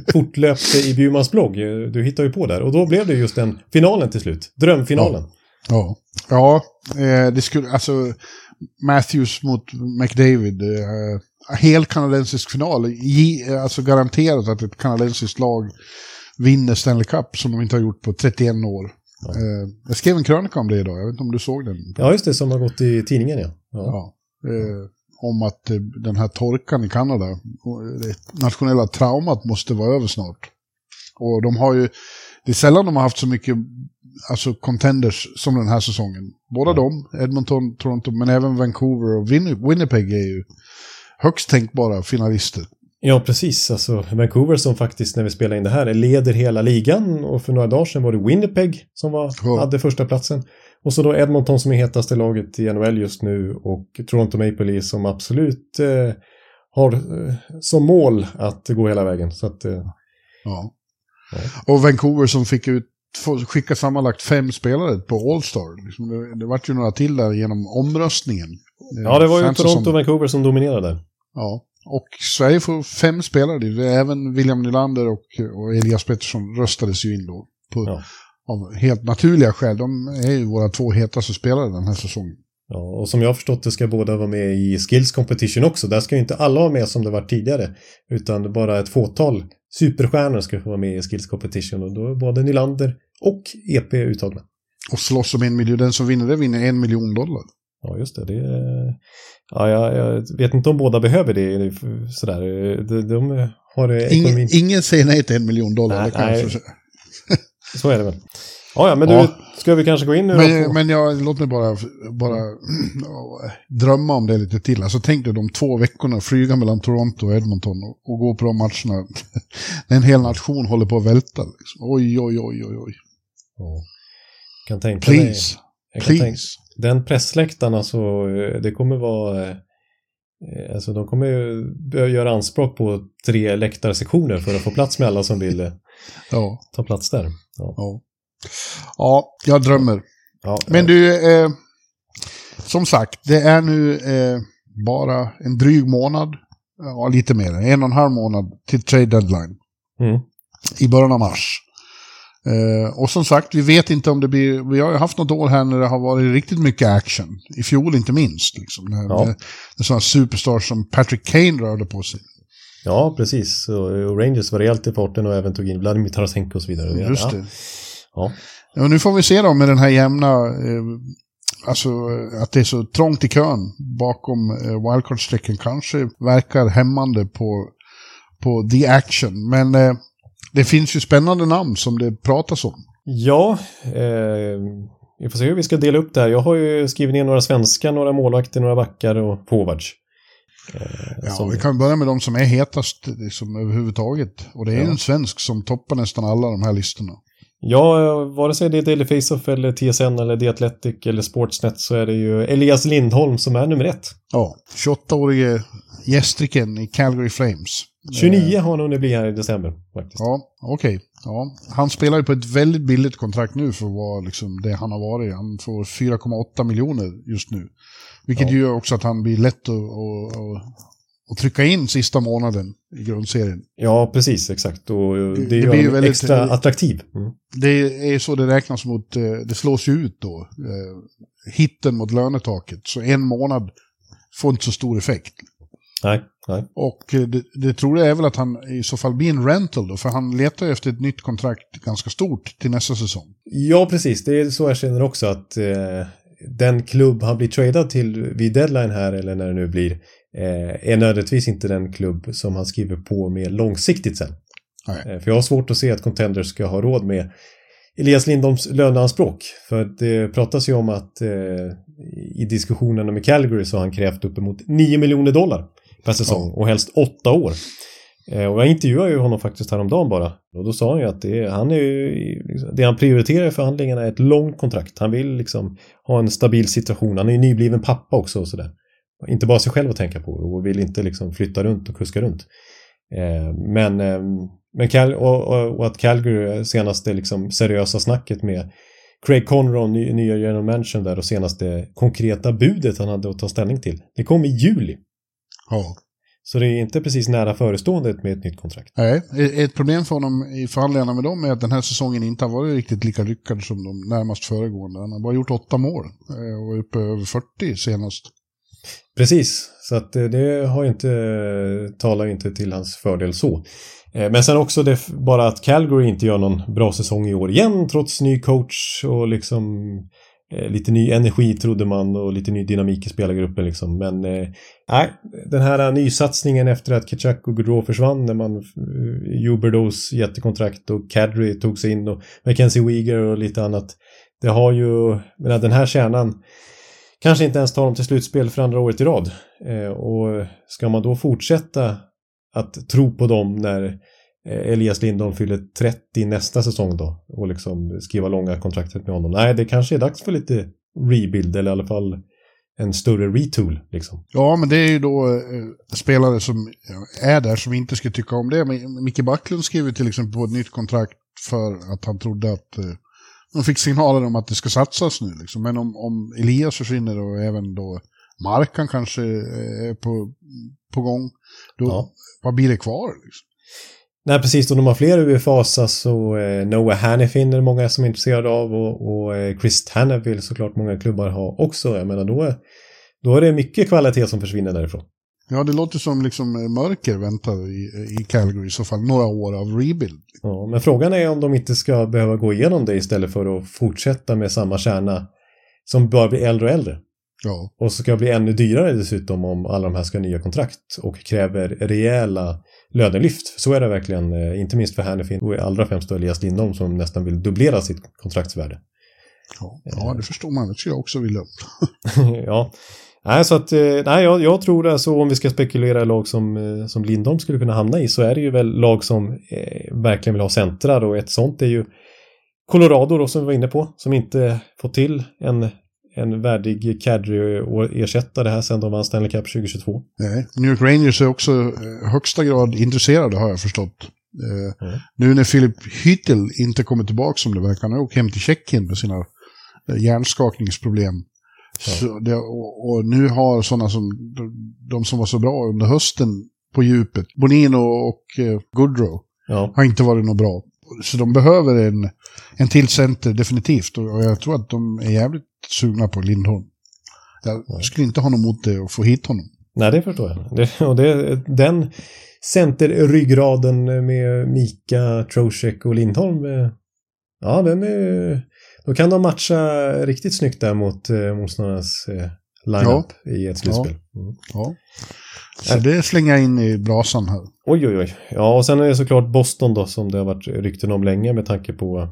fortlöpte i Bjurmans blogg. Eh, Du hittade ju på där. Och då blev det just den finalen till slut. Drömfinalen. Ja, ja eh, det skulle, alltså Matthews mot McDavid. Eh, hel kanadensisk final. Ge, alltså garanterat att ett kanadensiskt lag vinner Stanley Cup som de inte har gjort på 31 år. Eh, jag skrev en krönika om det idag, jag vet inte om du såg den? Ja, just det. Som har gått i tidningen, ja. ja. Ja. Eh, om att eh, den här torkan i Kanada, det nationella traumat måste vara över snart. Och de har ju, det är sällan de har haft så mycket alltså contenders som den här säsongen. Båda de, Edmonton, Toronto, men även Vancouver och Win- Winnipeg är ju högst tänkbara finalister. Ja, precis. Alltså Vancouver som faktiskt när vi spelar in det här leder hela ligan och för några dagar sedan var det Winnipeg som var, Ja. hade första platsen. Och så då Edmonton som är hetaste laget i NHL just nu och Toronto Maple Leafs som absolut eh, har eh, som mål att gå hela vägen. Så att, eh, Ja. Och Vancouver som fick ut, skicka sammanlagt fem spelare på All-Star. Liksom det, det vart ju några till där genom omröstningen. ja, det var ju Fanns Toronto som- och Vancouver som dominerade. Ja, och Sverige får fem spelare. Även William Nylander och, och Elias Pettersson röstades ju in då. På, Ja. Av helt naturliga skäl. De är ju våra två hetaste spelare den här säsongen. Ja, och som jag har förstått det ska båda vara med i Skills Competition också. Där ska ju inte alla vara med som det var tidigare. Utan bara ett fåtal superstjärnor ska få vara med i Skills Competition. Och då är både Nylander och EP uttagna. Och slåss om en miljon. Den som vinner det vinner en miljon dollar. Ja, just det. det är... ja, jag, jag vet inte om båda behöver det. det är sådär. De, de har det Ingen, ekonomin. ingen säger nej till en miljon dollar. Nej, nej. Så är det väl. Ja, ja, men Ja. du, ska vi kanske gå in nu då Men, på... men jag, låt mig bara, bara drömma om det lite till. Alltså tänk dig de två veckorna flyga mellan Toronto och Edmonton och, och gå på de matcherna. en hel nation håller på att välta. Liksom. Oj, oj, oj, oj, oj. Ja. Kan tänka mig... Please, jag kan tänka- please. Den pressläktaren alltså, eh, det kommer vara... eh, Alltså de kommer ju göra anspråk på tre läktarsektioner för att få plats med alla som vill eh, Ja, ta plats där. Ja, ja. ja, jag drömmer. ja, Men du, eh, som sagt, det är nu eh, bara en dryg månad, ja lite mer, en och en halv månad till trade deadline. Mm. i början av mars. Eh, och som sagt, vi vet inte om det blir... Vi har ju haft något år här när det har varit riktigt mycket action. I fjol inte minst. Liksom, när, Ja. när, när sådana superstars som Patrick Kane rörde på sig. ja, precis. Och, Rangers var rejält i farten och även tog in Vladimir Tarasenko och så vidare. Just ja. det. Ja. Ja, nu får vi se då med den här jämna... Eh, alltså eh, att det är så trångt i kön bakom eh, wildcard-strecken kanske verkar hämmande på, på the action. Men eh, det finns ju spännande namn som det pratas om. Ja, eh, vi får se hur vi ska dela upp det här. Jag har ju skrivit ner några svenskar, några målvakter, några backar och forwards. Eh, Ja, som- vi kan börja med de som är hetast liksom, överhuvudtaget. Och det är Ja. en svensk som toppar nästan alla de här listorna. Ja, vare sig det är Daily Faceoff eller TSN eller The Athletic eller Sportsnet så är det ju Elias Lindholm som är nummer ett. Ja, 28-årige gästriken i Calgary Flames. 29 har han hunnit bli här i december faktiskt. Ja, okej. Ja. Han spelar ju på ett väldigt billigt kontrakt nu för vara liksom det han har varit. Han får 4,8 miljoner just nu. Vilket Ja. gör också att han blir lätt att, att, att, att trycka in sista månaden i grundserien. Ja, precis, exakt. Och det, det gör blir honom väldigt- extra attraktiv. Mm. Det är så det räknas mot, eh, det slås ju ut då. eh, Hitten mot lönetaket. Så en månad får inte så stor effekt. Nej, nej. Och eh, det, det troliga är väl att han i så fall blir en rental då, för han letar ju efter ett nytt kontrakt ganska stort till nästa säsong. Ja, precis. Det är så jag känner också att eh, den klubb han blir tradad till vid deadline här, eller när det nu blir, eh, är nödvändigtvis inte den klubb som han skriver på med långsiktigt sen. Eh, för jag har svårt att se att Contenders ska ha råd med Elias Lindholms löneanspråk. För det pratas ju om att eh, i diskussionerna med Calgary så har han krävt uppemot 9 miljoner dollar per säsong och helst 8 år. Eh, och jag intervjuade ju honom faktiskt häromdagen bara. Och då sa han ju att det, han är ju, liksom, det han prioriterar i förhandlingarna är ett långt kontrakt. Han vill liksom ha en stabil situation. Han är ju nybliven pappa också och sådär. Inte bara sig själv att tänka på och vill inte liksom flytta runt och kuska runt. Eh, men eh, men Cal och, och, och, att Calgary senaste liksom seriösa snacket med Craig Conroe, ny, nya general manager där och senaste konkreta budet han hade att ta ställning till. Det kom i juli. Ja. Så det är inte precis nära förestående med ett nytt kontrakt. Nej, ett problem för honom i förhandlingarna med dem är att den här säsongen inte har varit riktigt lika lyckad som de närmast föregående. Han har bara gjort åtta mål eh, och var uppe över 40 senast. Precis, så att det har inte, talar inte till hans fördel så. Eh, men sen också det bara att Calgary inte gör någon bra säsong i år igen trots ny coach och liksom eh, Eh, lite ny energi trodde man och lite ny dynamik i spelargruppen liksom. Men eh, nej, den här nysatsningen efter att Kitchak och Gaudreau försvann när man eh, Uberdos jättekontrakt och Kadri tog sig in och Mackenzie Weger och lite annat. Det har ju, men den här kärnan kanske inte ens tar dem till slutspel för andra året i rad. Eh, och ska man då fortsätta att tro på dem när Elias Lindholm fyller 30 nästa säsong då och liksom skriva långa kontraktet med honom. Nej, det kanske är dags för lite rebuild eller i alla fall en större retool. Liksom. Ja, men det är ju då eh, spelare som är där som inte ska tycka om det. Men Micke Backlund skrev till exempel på ett nytt kontrakt för att han trodde att eh, de fick signaler om att det ska satsas nu. Liksom. Men om, om Elias försvinner och även då Markan kanske är på, på gång, då, ja vad blir det kvar? Liksom? Nej, precis. Och de har fler UFAs, alltså eh, Noah Hannifin är det många som är intresserade av och, och eh, Chris Tanner vill såklart många klubbar ha också. Jag menar, då då är det mycket kvalitet som försvinner därifrån. Ja, det låter som liksom eh, mörker väntar i, i Calgary i så fall, några år av rebuild. Ja, men frågan är om de inte ska behöva gå igenom det istället för att fortsätta med samma kärna som bara blir äldre och äldre. Ja. Och så ska det bli ännu dyrare dessutom om alla de här ska ha nya kontrakt och kräver rejäla lönelyft. Så är det verkligen, eh, inte minst för Hannifin och allra främst Elias Lindholm som nästan vill dubblera sitt kontraktsvärde. Ja, ja det förstår man. Det skulle jag också vilja. ja. Nej, så att, eh, nej, jag, jag tror alltså om vi ska spekulera i lag som, eh, som Lindholm skulle kunna hamna i så är det ju väl lag som eh, verkligen vill ha centrar och ett sånt är ju Colorado då som vi var inne på som inte fått till en en värdig cadry och ersätta det här sen de vann Stanley Cup 2022. Nej, New York Rangers är också eh, högsta grad intresserade har jag förstått. Eh, mm. Nu när Philip Hyttel inte kommer tillbaka som det verkar, han har åkt hem till Tjeckien med sina eh, hjärnskakningsproblem. Ja. Det, och, och, nu har sådana som de som var så bra under hösten på djupet, Bonino och eh, Goodrow, ja. har inte varit något bra. Så de behöver en, en till center definitivt och jag tror att de är jävligt sugna på Lindholm. Jag skulle inte ha något emot det att få hit honom. Nej, det förstår jag. Det, och det, den centerryggraden med Mika, Trocek och Lindholm. Eh, ja, den är... Då kan de matcha riktigt snyggt där mot eh, motståndarnas eh, lineup ja. i ett slutspel. Mm. Ja. Så det slänger jag in i brasan här. Oj, oj, oj. Ja, och sen är det såklart Boston då som det har varit rykten om länge med tanke på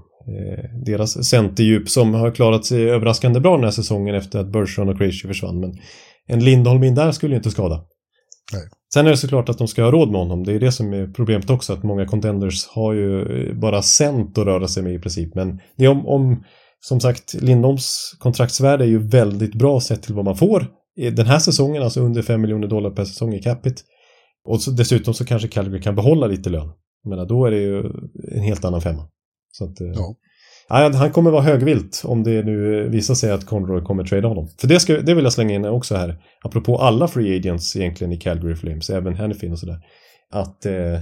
deras centerdjup som har klarat sig överraskande bra den här säsongen efter att Bergeron och Krejci försvann. Men en Lindholm in där skulle ju inte skada. Nej. Sen är det såklart att de ska ha råd med honom. Det är det som är problemet också, att många contenders har ju eh, bara cent att röra sig med i princip. Men det är om, om som sagt, Lindholms kontraktsvärde är ju väldigt bra sett till vad man får den här säsongen, alltså under 5 miljoner dollar per säsong i capita. Och så, dessutom så kanske Calgary kan behålla lite lön. Men då är det ju en helt annan femma. Så att, eh, ja. Ja, han kommer vara högvilt om det nu visar sig att Conroy kommer trada honom. För det, ska, det vill jag slänga in också här. Apropå alla free agents egentligen i Calgary Flames, även Hannifin och sådär. Att eh,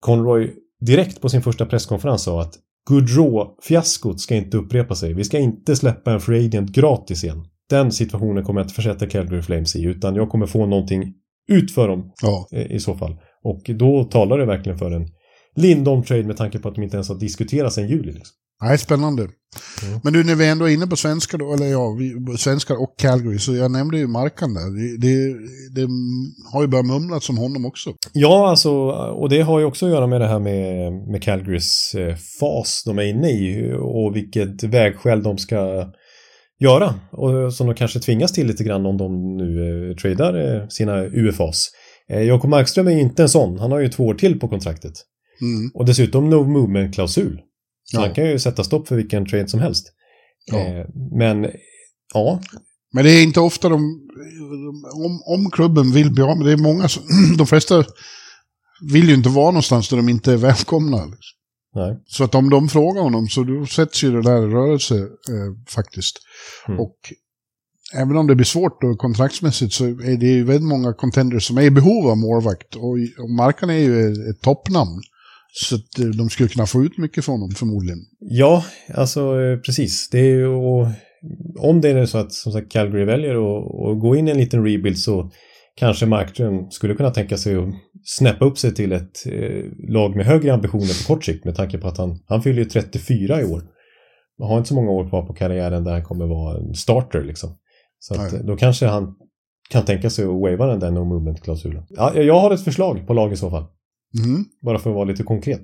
Conroy direkt på sin första presskonferens sa att Goodrow-fiaskot ska inte upprepa sig. Vi ska inte släppa en free agent gratis igen. Den situationen kommer jag inte försätta Calgary Flames i utan jag kommer få någonting ut för dem Ja. eh, i så fall. Och då talar det verkligen för en Lindholm-trade med tanke på att de inte ens har diskuterats sedan juli. Liksom. Nej, spännande. Men du, när vi ändå är inne på svenskar då, eller ja, vi, svenskar och Calgary, så jag nämnde ju Markan där. Det, det, det har ju börjat mumlas om honom också. Ja, alltså, och det har ju också att göra med det här med, med Calgarys eh, fas de är inne i och vilket vägskäl de ska göra. Och som de kanske tvingas till lite grann om de nu eh, tradar eh, sina UFAs. Jakob Markström är ju inte en sån, han har ju två år till på kontraktet. Mm. Och dessutom no movement-klausul. Så Ja. han kan ju sätta stopp för vilken trade som helst. Ja. Eh, men ja, Men det är inte ofta de, om, om klubben vill bli av med det, är många som, de flesta vill ju inte vara någonstans där de inte är välkomna. Liksom. nej. Så att om de frågar honom så då sätts ju det där i rörelse eh, faktiskt. Mm. Och även om det blir svårt då kontraktsmässigt så är det ju väldigt många contenders som är i behov av målvakt. Och, och Markan är ju ett, ett toppnamn. Så att eh, de skulle kunna få ut mycket från honom förmodligen. Ja, alltså eh, precis. Det är och, om det är så att som sagt Calgary väljer att, gå in i en liten rebuild så kanske Markström skulle kunna tänka sig att snäppa upp sig till ett eh, lag med högre ambitioner på kort sikt med tanke på att han, han fyller ju 34 i år. Han har inte så många år kvar på karriären där han kommer vara en starter liksom. Så att, då kanske han kan tänka sig att wava den där no movement-klausulen. Ja, jag har ett förslag på lag i så fall. Mm. Bara för att vara lite konkret.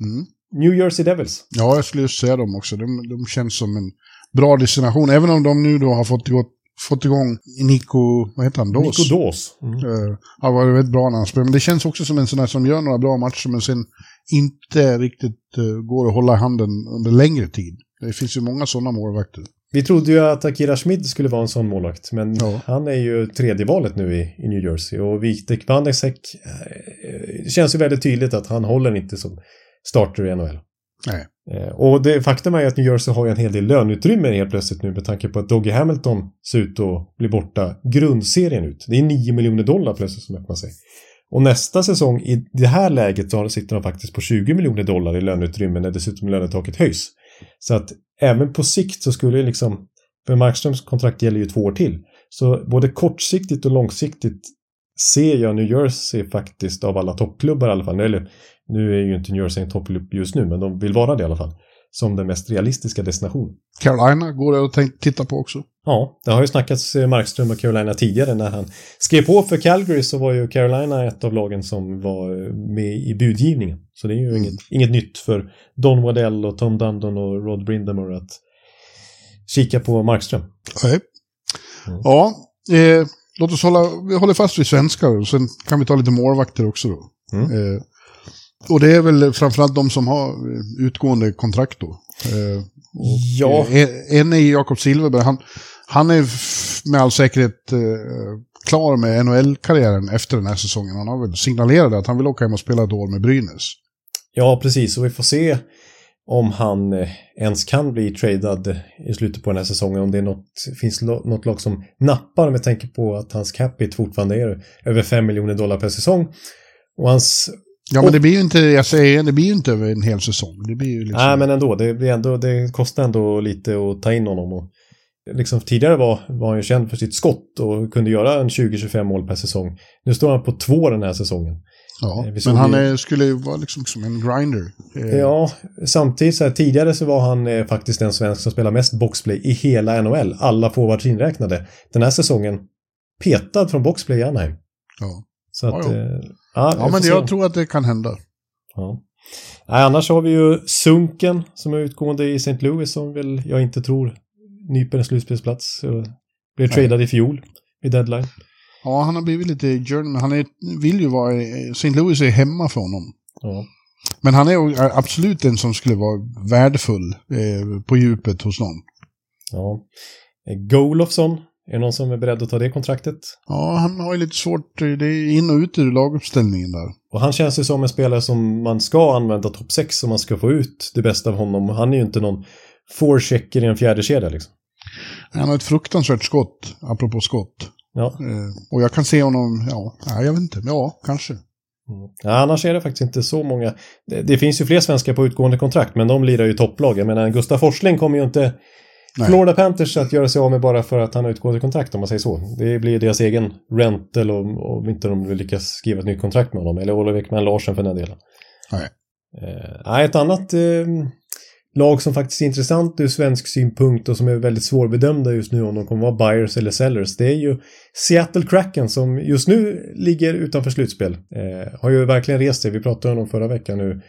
Mm. New Jersey Devils. Ja, jag skulle just säga dem också. De, de känns som en bra destination. Även om de nu då har fått, igång, fått igång Nico, vad heter han, Dawes. Nico Dawes. Mm. Uh, han var väldigt bra när han spelade. Men det känns också som en sån här som gör några bra matcher men sen inte riktigt uh, går att hålla handen under längre tid. Det finns ju många sådana målvakter. Vi trodde ju att Akira Schmid skulle vara en sån målvakt, men Ja. han är ju tredje valet nu i, i New Jersey. Och Vitek Vanecek, eh, det känns ju väldigt tydligt att han håller inte som starter i NHL. Nej. Eh, och det, faktum är ju att New Jersey har ju en hel del löneutrymme helt plötsligt nu med tanke på att Doggy Hamilton ser ut att bli borta grundserien ut. Det är 9 miljoner dollar plötsligt som öppnar sig. Och nästa säsong i det här läget så sitter de faktiskt på 20 miljoner dollar i löneutrymme när dessutom lönetaket höjs. Så att även på sikt så skulle ju liksom, för Markströms kontrakt gäller ju två år till. Så både kortsiktigt och långsiktigt ser jag New Jersey faktiskt av alla toppklubbar i alla fall. Eller nu är ju inte New Jersey en toppklubb just nu, men de vill vara det i alla fall. Som den mest realistiska destinationen. Carolina går det att titta på också. Ja, det har ju snackats eh, Markström och Carolina tidigare. När han skrev på för Calgary så var ju Carolina ett av lagen som var eh, med i budgivningen. Så det är ju inget, inget nytt för Don Waddell och Tom Dundon och Rod Brindamore att kika på Markström. Nej. Mm. Ja, eh, låt oss hålla, vi håller fast vid svenskar och sen kan vi ta lite målvakter också då. Mm. Eh, och det är väl framförallt de som har eh, utgående kontrakt då. Eh, Ja, Eh, En är Jakob Silverberg. Han, han är med all säkerhet eh, klar med NHL-karriären efter den här säsongen. Han har väl signalerat att han vill åka hem och spela ett år med Brynäs. ja, precis. Och vi får se om han eh, ens kan bli tradad i slutet på den här säsongen. Om det är något, finns något lag som nappar med tanke på att hans capita fortfarande är över 5 miljoner dollar per säsong. Och hans Ja, men det blir ju inte, jag säger det blir ju inte över en hel säsong. Det blir ju liksom... Nej, men ändå. Det, blir ändå. det kostar ändå lite att ta in honom. Och liksom, tidigare var, var han ju känd för sitt skott och kunde göra en 20-25 mål per säsong. Nu står han på två den här säsongen. ja, såg men han är, skulle ju vara liksom som en grinder. Eh, Ja, samtidigt så här, tidigare så var han eh, faktiskt den svensk som spelar mest boxplay i hela NHL. Alla forwards inräknade. Den här säsongen petad från boxplay i Anaheim. ja. Så att... Ja, Ja, ja. ja, men jag se. tror att det kan hända. Ja. Nej, annars har vi ju Sunken som är utgående i St. Louis som väl jag inte tror nyper en slutspelsplats. Blev tradad i fjol i deadline. Ja, han har blivit lite journeyman. Han är, vill ju vara... St. Louis är hemma för honom. Ja. Men han är absolut en som skulle vara värdefull eh, på djupet hos någon. ja. Golofsson, är det någon som är beredd att ta det kontraktet? Ja, han har ju lite svårt. Det är in och ut ur laguppställningen där. Och han känns ju som en spelare som man ska använda topp 6 om man ska få ut det bästa av honom. Han är ju inte någon forechecker i en fjärde kedja liksom. Han har ett fruktansvärt skott, apropå skott. Ja. Eh, och jag kan se honom, ja, nej, jag vet inte. Ja, kanske. ja. Annars är det faktiskt inte så många. Det, det finns ju fler svenskar på utgående kontrakt, men de lirar ju topplag. Jag menar, Gustav Forsling kommer ju inte Nej. Florida Panthers att göra sig av med bara för att han har utgående kontrakt om man säger så. Det blir deras egen rental om, om inte de lyckas skriva ett nytt kontrakt med honom. Eller Oliver Ekman Larsen för den delen. Nej. Eh, ett annat eh, lag som faktiskt är intressant ur svensk synpunkt och som är väldigt svårbedömda just nu om de kommer vara buyers eller sellers. Det är ju Seattle Kraken som just nu ligger utanför slutspel. Eh, har ju verkligen rest sig. Vi pratade om dem förra veckan nu.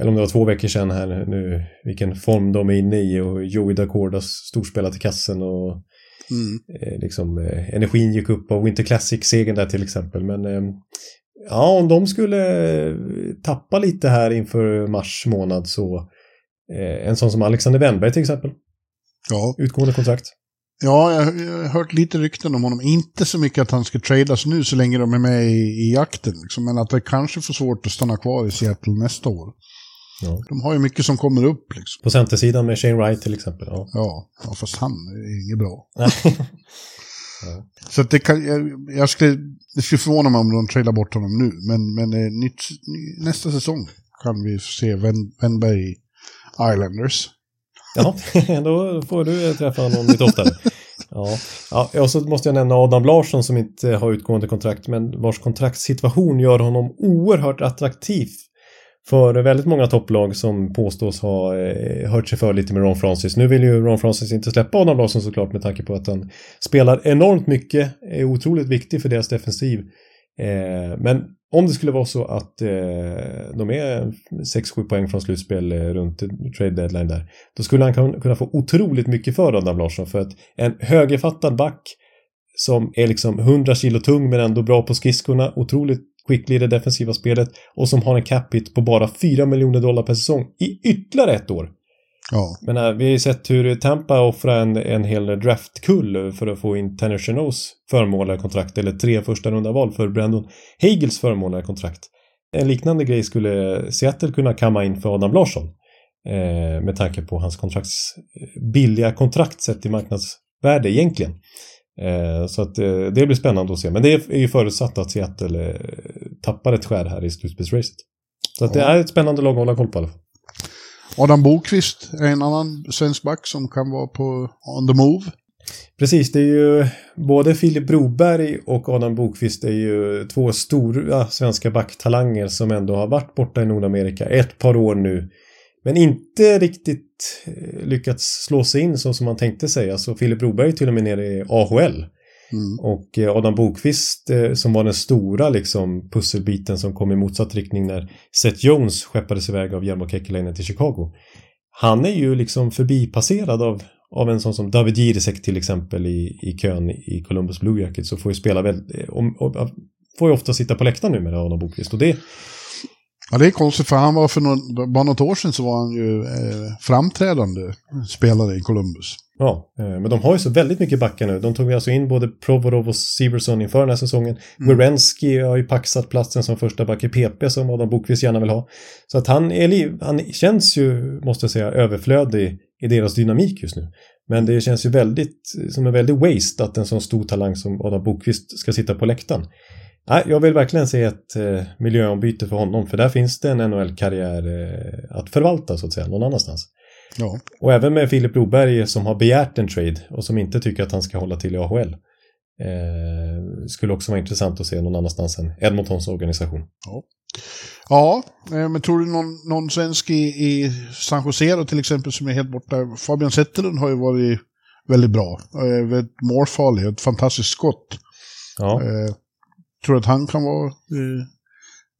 Eller om det var två veckor sedan här nu. Vilken form de är inne i och Joey Dacordas storspelat i kassen och Mm. eh, liksom eh, energin gick upp av Winter Classic-segern där till exempel. Men eh, ja, om de skulle eh, tappa lite här inför mars månad så eh, en sån som Alexander Wennberg till exempel, Ja, utgående kontrakt. ja jag, jag har hört lite rykten om honom. Inte så mycket att han ska tradas nu så länge de är med i, i jakten. Liksom, men att det kanske får svårt att stanna kvar i Seattle nästa år. Ja. De har ju mycket som kommer upp liksom. På centersidan med Shane Wright till exempel. Ja. Ja, ja fast han är inget bra. Nej. Så det, kan, jag, jag skulle, det skulle förvåna mig om de trailar bort honom nu. Men, men eh, nytt, ny, nästa säsong kan vi se Wen- Wennberg Islanders. Ja, då får du träffa honom lite oftare. Ja. ja, och så måste jag nämna Adam Larsson som inte har utgående kontrakt men vars kontraktssituation gör honom oerhört attraktiv för väldigt många topplag som påstås ha eh, hört sig för lite med Ron Francis. Nu vill ju Ron Francis inte släppa Adam Larsson såklart med tanke på att han spelar enormt mycket, är otroligt viktig för deras defensiv. Eh, men om det skulle vara så att eh, de är 6-7 poäng från slutspel eh, runt trade deadline där, då skulle han kunna få otroligt mycket för Adam Larsson för att en högerfattad back som är liksom 100 kilo tung men ändå bra på skridskorna, otroligt skicklig i det defensiva spelet och som har en cap hit på bara 4 miljoner dollar per säsong i ytterligare ett år. Ja, Men äh, vi har ju sett hur Tampa offrar en, en hel draftkull för att få in Tanner Chenos förmånliga kontrakt eller tre första runda val för Brandon Hagels förmånliga kontrakt. En liknande grej skulle Seattle kunna kamma in för Adam Larsson. Eh, med tanke på hans kontrakts, billiga kontrakt sett i marknadsvärde egentligen. Eh, så att eh, det blir spännande att se. Men det är ju förutsatt att Seattle eh, tappar ett skär här i slutspelsracet. Så att det är ett spännande lag att hålla koll på i alla fall. Adam Bokvist är en annan svensk back som kan vara på on the move. Precis, det är ju både Filip Broberg och Adam Bokvist är ju två stora svenska backtalanger som ändå har varit borta i Nordamerika ett par år nu. Men inte riktigt eh, lyckats slå sig in så som man tänkte sig. Alltså Filip Broberg är till och med nere i AHL. Mm. Och eh, Adam Bokvist eh, som var den stora liksom pusselbiten som kom i motsatt riktning när Seth Jones skeppades iväg av Jarmo Kekkeläinen till Chicago. Han är ju liksom förbipasserad av, av en sån som David Jirisek till exempel i, i kön i Columbus Blue Jackets och får ju spela väldigt, om, och, får ju ofta sitta på läktaren nu med Adam Bokvist och det, Ja, det är konstigt för han var för någon, bara något år sedan så var han ju eh, framträdande spelare i Columbus. ja, eh, men de har ju så väldigt mycket backar nu. De tog alltså in både Provorov och Severson inför den här säsongen. Mm. Werenski har ju paxat platsen som första back i PP som Adam Bokvist gärna vill ha. Så att han, är, han känns ju, måste jag säga, överflödig i deras dynamik just nu. Men det känns ju väldigt, som en väldig waste att en sån stor talang som Adam Bokvist ska sitta på läktaren. Nej, jag vill verkligen se ett eh, miljöombyte för honom, för där finns det en NHL-karriär eh, att förvalta så att säga, någon annanstans. Ja, Och även med Filip Broberg som har begärt en trade och som inte tycker att han ska hålla till i AHL. Eh, skulle också vara intressant att se någon annanstans än Edmontons organisation. ja eh, men tror du någon, någon svensk i, i San Jose då, till exempel som är helt borta? Fabian Zetterlund har ju varit väldigt bra. Eh, målfarlig, ett fantastiskt skott. Ja, Eh, tror du att han kan vara eh,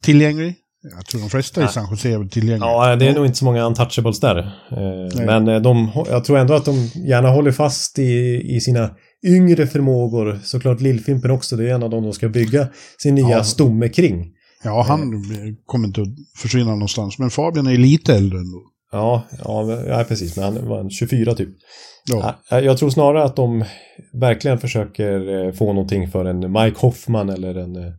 tillgänglig? Jag tror de flesta i. San Jose är väl tillgängliga. ja det är nog inte så många untouchables där. Eh, men eh, de, jag tror ändå att de gärna håller fast i, i sina yngre förmågor. Såklart Lillfimpen också, det är en av dem de ska bygga sin nya Ja. stomme kring. Ja, han eh, kommer inte att försvinna någonstans. Men Fabian är lite äldre ändå. Ja, ja, precis, men han var en 24 typ. Ja, Ja, Jag tror snarare att de verkligen försöker eh, få någonting för en Mike Hoffman eller en eh,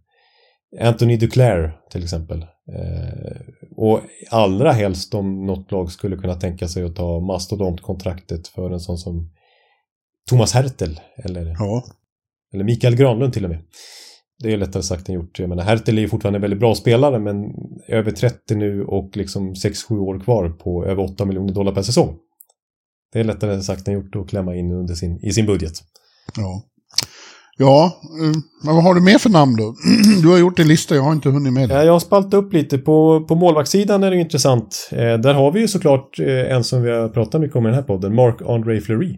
Anthony Duclair till exempel. Eh, Och allra helst om något lag skulle kunna tänka sig att ta mastodontkontraktet för en sån som Thomas Hertel eller, ja. eller Mikael Granlund till och med. Det är lättare sagt än gjort. Jag menar, Hertel är ju fortfarande en väldigt bra spelare men över 30 nu och liksom 6-7 år kvar på över 8 miljoner dollar per säsong. det är lättare sagt än gjort att klämma in under sin, i sin budget. Ja. Ja, eh, men vad har du mer för namn då? Du har gjort en lista, jag har inte hunnit med Ja, det. jag har spaltat upp lite. På, på målvaktssidan är det intressant. Eh, där har vi ju såklart eh, en som vi har pratat mycket om i den här podden, Mark-André Fleury.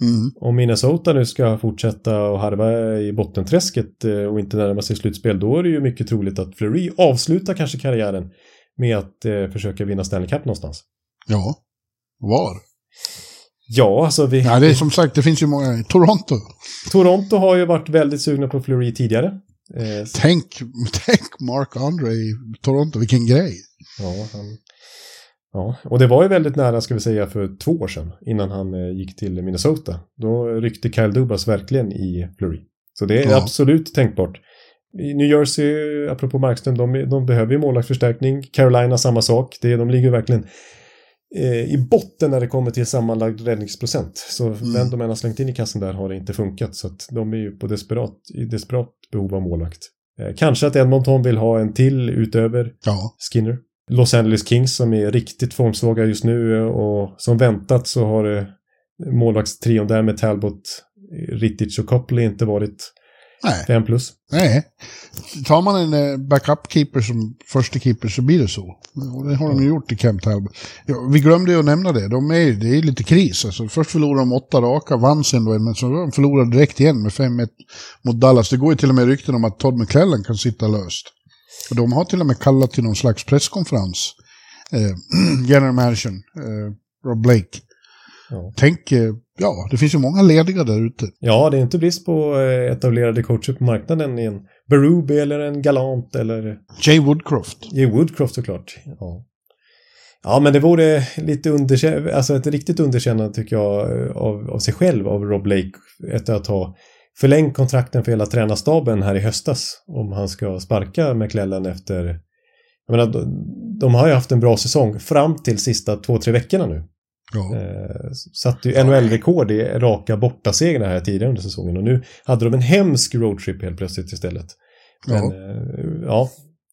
Mm. Om Minnesota nu ska fortsätta och harva i bottenträsket eh, och inte närma sig slutspel, då är det ju mycket troligt att Fleury avslutar kanske karriären med att eh, försöka vinna Stanley Cup någonstans. Ja. Var? Ja, alltså vi... Ja, det är som sagt, det finns ju många. Toronto. Toronto har ju varit väldigt sugna på Fleury tidigare. Eh, Tänk, tänk Mark Andre i Toronto, vilken grej. ja, han... ja, och det var ju väldigt nära, ska vi säga, för två år sedan innan han eh, gick till Minnesota. Då ryckte Kyle Dubas verkligen i Fleury. Så det är Ja. absolut tänkbart. I New Jersey, apropå Markström, de, de behöver ju målvaktsförstärkning. Carolina samma sak. Det, de ligger verkligen eh, i botten när det kommer till sammanlagd räddningsprocent. Så vem de än har slängt in i kassen där har det inte funkat. Så att de är ju på desperat, i desperat behov av målvakt. Eh, kanske att Edmonton vill ha en till utöver Ja. Skinner. Los Angeles Kings som är riktigt formsvaga just nu och som väntat så har eh, målvaktstrion där med Talbot, eh, Rittich och Copley inte varit Nej. 5 plus. Nej. Tar man en eh, backup-keeper som första keeper så blir det så. Och det har de ju gjort i Camp Talbot. Ja, vi glömde ju att nämna det. De är, det är lite kris. Alltså, först förlorade de åtta raka, vann sen då, men så de förlorade direkt igen med 5-1 mot Dallas. Det går ju till och med rykten om att Todd McClellan kan sitta löst. Och de har till och med kallat till någon slags presskonferens. Eh, General Mansion, eh, Rob Blake. Ja. Tänk, eh, ja, det finns ju många lediga där ute. Ja, det är inte brist på eh, etablerade coacher på marknaden i en Berube eller en Galant eller Jay Woodcroft. Jay Woodcroft såklart. Ja. ja, men det vore lite underkännande, alltså ett riktigt underkännande tycker jag av, av sig själv av Rob Blake efter att ha förlängt kontrakten för hela tränarstaben här i höstas om han ska sparka McClellan efter jag menar, de, har ju haft en bra säsong fram till sista två, tre veckorna nu. Ja. Eh, satte ju NHL-rekord i raka bortasegrar här tidigare under säsongen och nu hade de en hemsk roadtrip helt plötsligt istället. Men Ja. eh, ja,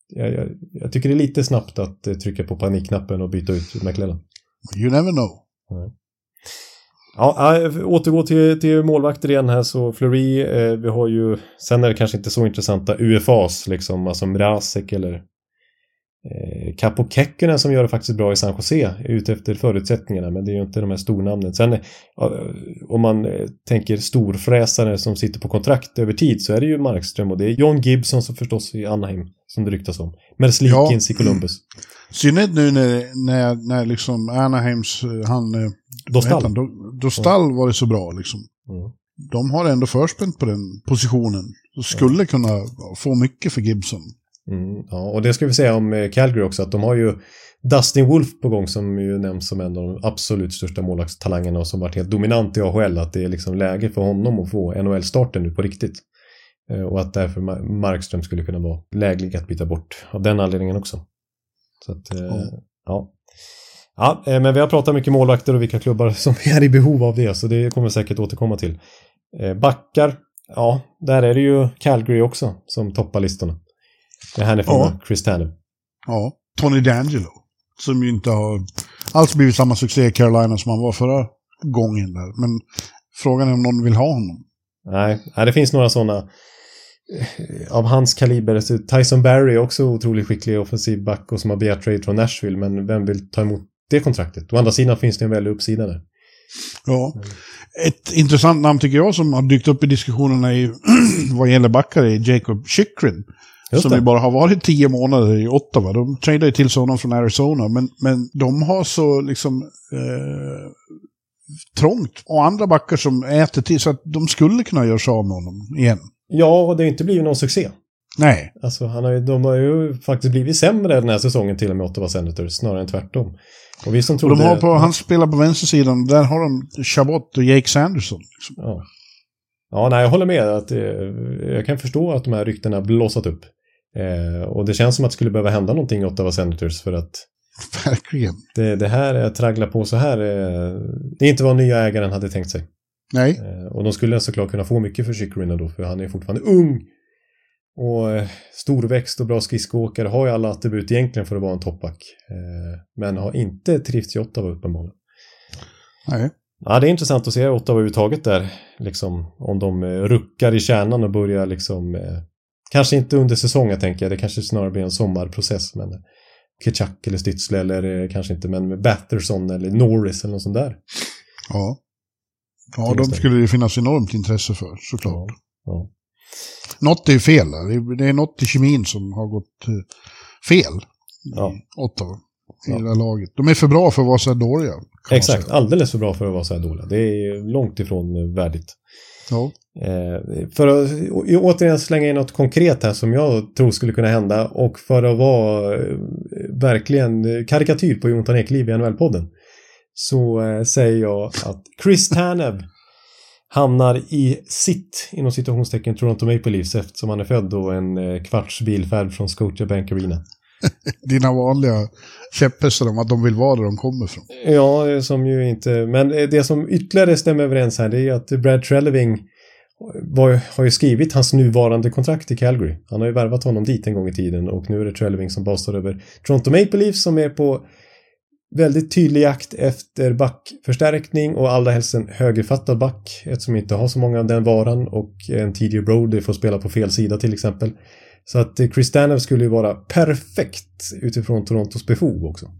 jag, jag, jag tycker det är lite snabbt att eh, trycka på panikknappen och byta ut McLellan. You never know. Ja, äh, återgå till, till målvakter igen här så Fleury, eh, vi har ju, sen är det kanske inte så intressanta UFAs liksom, alltså Mrazek eller eh, Capo Kekkonen som gör det faktiskt bra i San Jose, ute efter förutsättningarna, men det är ju inte de här stornamnen. Sen eh, om man eh, tänker storfräsare som sitter på kontrakt över tid så är det ju Markström och det är John Gibson som förstås i Anaheim som det ryktas om. Merslikins i Columbus. I synnerhet nu när, när, när liksom Anaheims, eh, han... eh, Dostal. Han? Do- Dostal var det så bra liksom. Mm. De har ändå förspänt på den positionen. Så skulle kunna få mycket för Gibson. Mm, ja, och det ska vi säga om eh, Calgary också, att de har ju Dustin Wolf på gång som ju nämns som en av de absolut största målvaktstalangerna och som varit helt dominant i AHL. Att det är liksom läge för honom att få NHL-starten nu på riktigt. Eh, Och att därför Ma- Markström skulle kunna vara läglig att byta bort av den anledningen också. Så att, eh, Ja. ja. Ja, eh, men vi har pratat mycket målvakter och vilka klubbar som är i behov av det, så det kommer säkert återkomma till. Eh, Backar, ja, där är det ju Calgary också som toppar listorna. Det här är från Ja. Chris Tanev. Ja. Tony D'Angelo. Som ju inte har alls blivit samma succé i Carolina som han var förra gången där. Men frågan är om någon vill ha honom. Nej, det finns några sådana eh, av hans kaliber. Tyson Barry är också otroligt skicklig offensiv back och som har begärt trade från Nashville, men vem vill ta emot det kontraktet? Å andra sidan finns det en väldig uppsida där. Ja. Ett intressant namn tycker jag som har dykt upp i diskussionerna i, vad gäller backar är Jacob Chikrin. Just som ju bara har varit tio månader i Ottawa. De tradade ju till sig honom från Arizona. Men, men de har så liksom eh, trångt. Och andra backar som äter till så att de skulle kunna göra sig av med honom igen. Ja, och det har inte blivit någon succé. Nej. Alltså, han har ju, de har ju faktiskt blivit sämre den här säsongen till och med Ottawa Senators, snarare än tvärtom. Och vi som Och trodde... de har på, han spelar på vänstersidan, där har de Chabot och Jake Sanderson. Liksom. Ja. ja, nej, jag håller med. Att, eh, jag kan förstå att de här ryktena blossat upp. Eh, och det känns som att det skulle behöva hända någonting i Ottawa Senators för att Verkligen. det, det här eh, tragglar på så här. Eh, det är inte vad nya ägaren hade tänkt sig. Nej. Eh, och de skulle såklart kunna få mycket för Chychrun då, för han är fortfarande ung. Och eh, storväxt och bra skridskoåkare har ju alla attribut egentligen för att vara en toppback. Eh, men har inte trivts i Ottawa uppenbarligen. Nej. Ja, det är intressant att se Ottawa överhuvudtaget där. Liksom, om de eh, ruckar i kärnan och börjar liksom... Kanske inte under säsongen tänker jag. Det kanske snarare blir en sommarprocess. Men Kitchak eller Stützle eller kanske inte, men Batterson eller Norris eller något sånt där. Ja. Ja, de skulle det finnas enormt intresse för, såklart. Ja, ja. Något är ju fel. Det är något i kemin som har gått eh, fel ja. i Ottawa. I ja. det här laget. De är för bra för att vara så här dåliga. Exakt, alldeles för bra för att vara så här dåliga. Det är långt ifrån värdigt. Ja. Eh, för att återigen slänga in något konkret här som jag tror skulle kunna hända och för att vara eh, verkligen karikatyr på Jonathan Ekliv i NHL-podden så eh, säger jag att Chris Tanev hamnar i sitt, inom situationstecken, Toronto Maple Leafs eftersom han är född då en kvarts bilfärd från Scotiabank Arena. Dina vanliga käpphästar om att de vill vara där de kommer ifrån. Ja, som ju inte... Men det som ytterligare stämmer överens här det är att Brad Treleving var, har ju skrivit hans nuvarande kontrakt i Calgary. Han har ju värvat honom dit en gång i tiden och nu är det Treleving som basar över Toronto Maple Leafs som är på väldigt tydlig jakt efter backförstärkning och allra helst en högerfattad back eftersom vi inte har så många av den varan och en TJ Brody får spela på fel sida till exempel. Så att Chris Danev skulle ju vara perfekt utifrån Torontos behov också.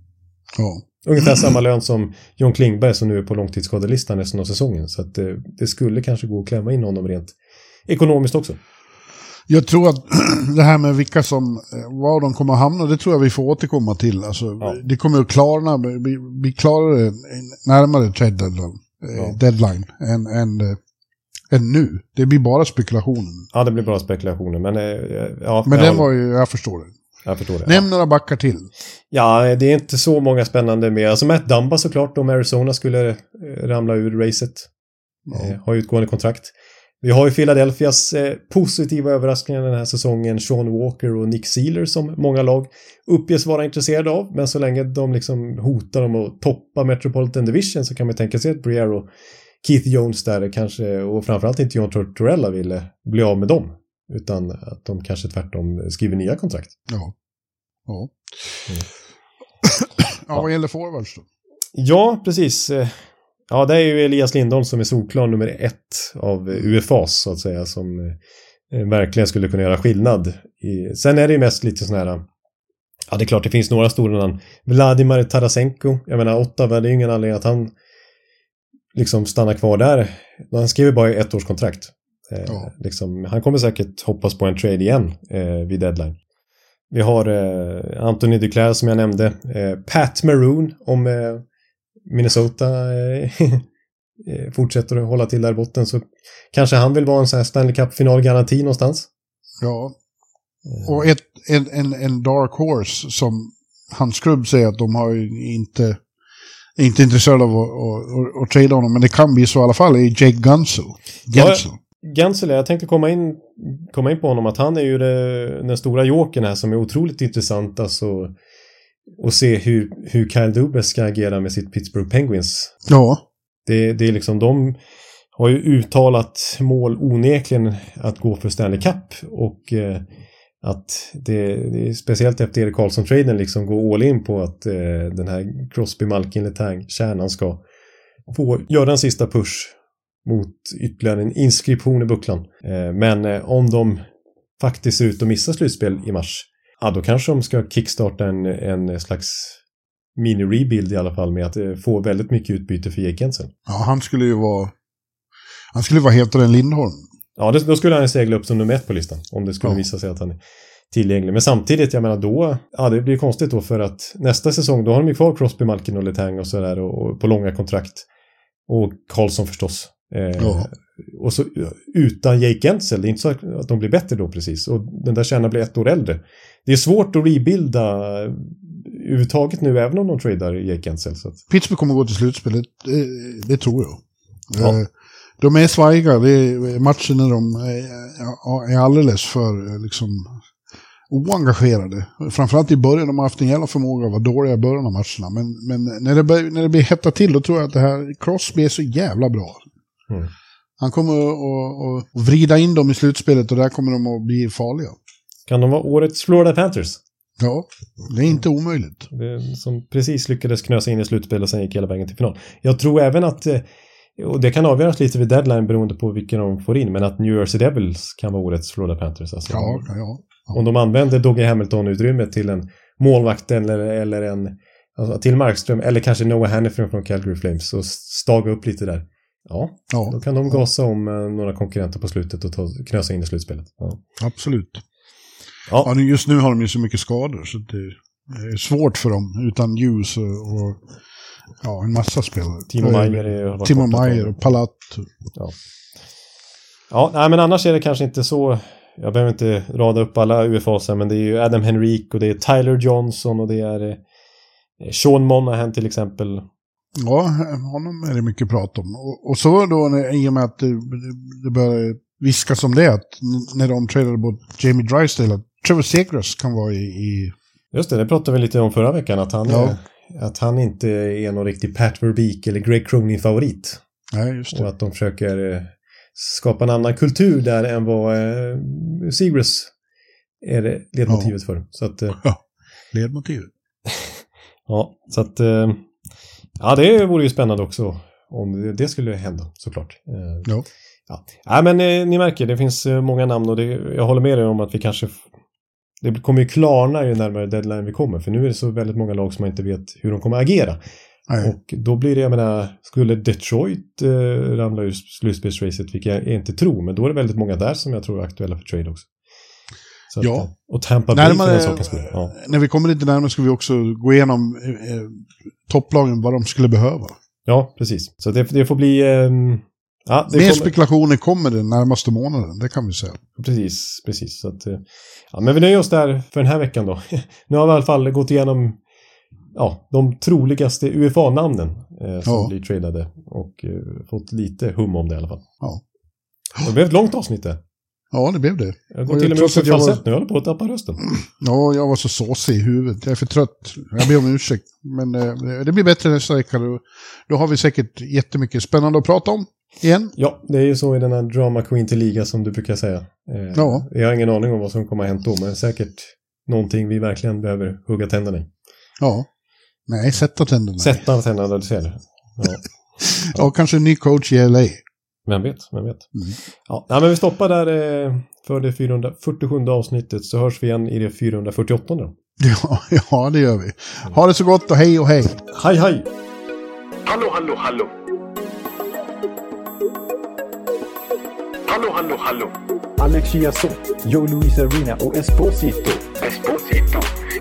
Ja. Ungefär samma lön som John Klingberg som nu är på långtidsskadelistan resten av säsongen. Så att det, det skulle kanske gå att klämma in honom rent ekonomiskt också. Jag tror att det här med vilka som, var de kommer att hamna, det tror jag vi får återkomma till. Alltså, ja. Det kommer att klarna, bli, bli klarare närmare trade deadline, ja. deadline än, än, än nu. Det blir bara spekulationer. Ja, det blir bara spekulationer. Men, ja, men den var ju, jag förstår det. Jag förstår det. Nämn några backar till. Ja, det är inte så många spännande med. Alltså Matt Dumba såklart om Arizona skulle eh, ramla ur racet. Ja. Eh, har utgående kontrakt. Vi har ju Philadelphias eh, positiva överraskningar den här säsongen. Sean Walker och Nick Sealer som många lag uppges vara intresserade av. Men så länge de liksom hotar om att toppa Metropolitan Division så kan man tänka sig att Briere och Keith Jones där kanske och framförallt inte John Tortorella ville bli av med dem. Utan att de kanske tvärtom skriver nya kontrakt. Ja. Ja. Mm. ja, vad gäller forwards då? Ja, precis. Ja, det är ju Elias Lindholm som är solklar nummer ett av UFAs så att säga som eh, verkligen skulle kunna göra skillnad. Sen är det ju mest lite sådana här Ja, det är klart det finns några stora namn. Vladimir Tarasenko. Jag menar, Ottawa, det är ju ingen anledning att han liksom stannar kvar där. Han skriver bara ett års kontrakt. Eh, ja. liksom, han kommer säkert hoppas på en trade igen eh, vid deadline. Vi har eh, Anthony Duclair som jag nämnde. Eh, Pat Maroon om eh, Minnesota eh, fortsätter att hålla till där i botten så kanske han vill vara en sån här Stanley Cup-finalgaranti någonstans. Ja. Och ett, en, en, en dark horse som hans klubb säger att de har inte inte intresserade av att, att, att, trada honom, men det kan bli så i alla fall, är Jake Gunso. Gunso. Ja, jag tänkte komma in, komma in på honom att han är ju det, den stora jokern här som är otroligt intressant alltså och se hur, hur Kyle Dubas ska agera med sitt Pittsburgh Penguins. Ja. Det, det är liksom de har ju uttalat mål onekligen att gå för Stanley Cup och eh, att det, det, speciellt efter Erik Karlsson-traden liksom gå all in på att eh, den här Crosby, Malkin, Letang-kärnan ska få göra en sista push mot ytterligare en inskription i bucklan. Eh, men eh, om de faktiskt ser ut att missa slutspel i mars, ja då kanske de ska kickstarta en, en slags mini-rebuild i alla fall med att eh, få väldigt mycket utbyte för Jensen. Ja, han skulle ju vara... Han skulle vara hetare än Lindholm. Ja, då skulle han segla upp som nummer ett på listan. Om det skulle ja. visa sig att han är tillgänglig. Men samtidigt, jag menar då, ja det blir konstigt då för att nästa säsong då har de ju kvar Crosby, Malkin och Letang och sådär och, och på långa kontrakt. Och Karlsson förstås. Eh, ja. Och så utan Jake Gensel, det är inte så att de blir bättre då precis. Och den där kärnan blir ett år äldre. Det är svårt att rebuilda överhuvudtaget nu, även om de tradar Jake Gensel. Så att... Pittsburgh kommer gå till slutspelet, det, det tror jag. Ja. Eh, de är svajiga, det är matcher när de är alldeles för liksom, oengagerade. Framförallt i början, de har haft en jävla förmåga att vara dåliga i början av matcherna. Men, men när, det, när det blir hetta till, då tror jag att det här Crosby är så jävla bra. Mm. Han kommer att, att vrida in dem i slutspelet och där kommer de att bli farliga. Kan de vara årets Florida Panthers? Ja, det är inte omöjligt. Det, som precis lyckades knösa in i slutspel och sen gick hela vägen till final. Jag tror även att, eh, och det kan avgöras lite vid deadline beroende på vilken de får in, men att New Jersey Devils kan vara årets Florida Panthers. Alltså, Ja, ja, ja. Om de använder Doggy Hamilton-utrymmet till en målvakt eller, eller en alltså till Markström eller kanske Noah Hannifin från Calgary Flames och staga upp lite där. Ja, ja då kan de gasa om eh, några konkurrenter på slutet och ta, knösa in i slutspelet. Ja. absolut. Ja. Ja, just nu har de ju så mycket skador så det är svårt för dem utan ljus och, ja, en massa spelare. Timo Meier är- har varit Timo. Meier och Palat. Ja, nej, men annars är det kanske inte så. Jag behöver inte rada upp alla UFAs här, men det är ju Adam Henrik och det är Tyler Johnson och det är eh, Sean Monahan till exempel. Ja, honom är det mycket prat om. Och, och så då när, i och med att det, det börjar viskas om det, att när de tradade bort Jamie Drysdale, att Trevor Segras kan vara i... i Just det, det pratade vi lite om förra veckan, att han, Ja. att han inte är någon riktig Pat Verbeek eller Greg Cronin-favorit. nej, just Och det. att de försöker eh, skapa en annan kultur där än vad eh, Seagrass är det ledmotivet för. Så att, eh, Ledmotivet. ja, så att, eh, ja, det vore ju spännande också om det, skulle hända såklart. Eh, Ja. Ja, ja men eh, ni märker, det finns eh, många namn och det, jag håller med er om att vi kanske... Det kommer ju klarna ju närmare deadline vi kommer, för nu är det så väldigt många lag som man inte vet hur de kommer agera. Nej. Och då blir det, jag menar, skulle Detroit eh, ramla ur slutspelsracet, vilket jag inte tror, men då är det väldigt många där som jag tror är aktuella för trade också. Så Ja. Att, och Tampa Bay för den sakens skull. Ja. När vi kommer lite närmare ska vi också gå igenom eh, topplagen, vad de skulle behöva. ja, precis. Så det, det får bli... ehm, ja, det Mer kommer, spekulationer kommer den närmaste månaden, det kan vi säga. Precis, precis. Så att, eh, ja, men vi nöjer oss där för den här veckan då. nu har vi i alla fall gått igenom ja, de troligaste UFA-namnen eh, som Ja. blir tradade och eh, fått lite hum om det i alla fall. Ja. Det blev ett långt avsnitt det. Ja, det blev det. Jag går Och till och med upp i att jag var- falsett nu, jag håller på att tappa rösten. Ja, jag var så såsig i huvudet. Jag är för trött. Jag ber om ursäkt. Men eh, det blir bättre nästa vecka. Då, har vi säkert jättemycket spännande att prata om. Igen. Ja, det är ju så i den här drama queen till liga som du brukar säga. Eh, Ja. Jag har ingen aning om vad som kommer att hänt då, men säkert någonting vi verkligen behöver hugga tänderna i. Ja. Nej, sätta tänderna. Sätta tänderna du ser. Ja. Ja, kanske en ny coach i LA. Vem vet, vem vet. Mm. Ja, nej, men vi stoppar där eh, för det 447 avsnittet så hörs vi igen i det 448. Då. Ja, ja, det gör vi. Ha det så gott och hej och hej. Hej hej! Hallå, hallå, hallå. Hallå, hallå, hallå. Alex Chiazot, Joe Luis Arena och Esposito. Esposito.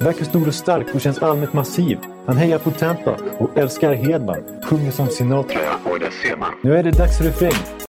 Verkar stor och stark och känns allmänt massiv. Han hejar på Tampa och älskar Hedman. Sjunger som Sinatra. Och det ser man. Nu är det dags för refräng.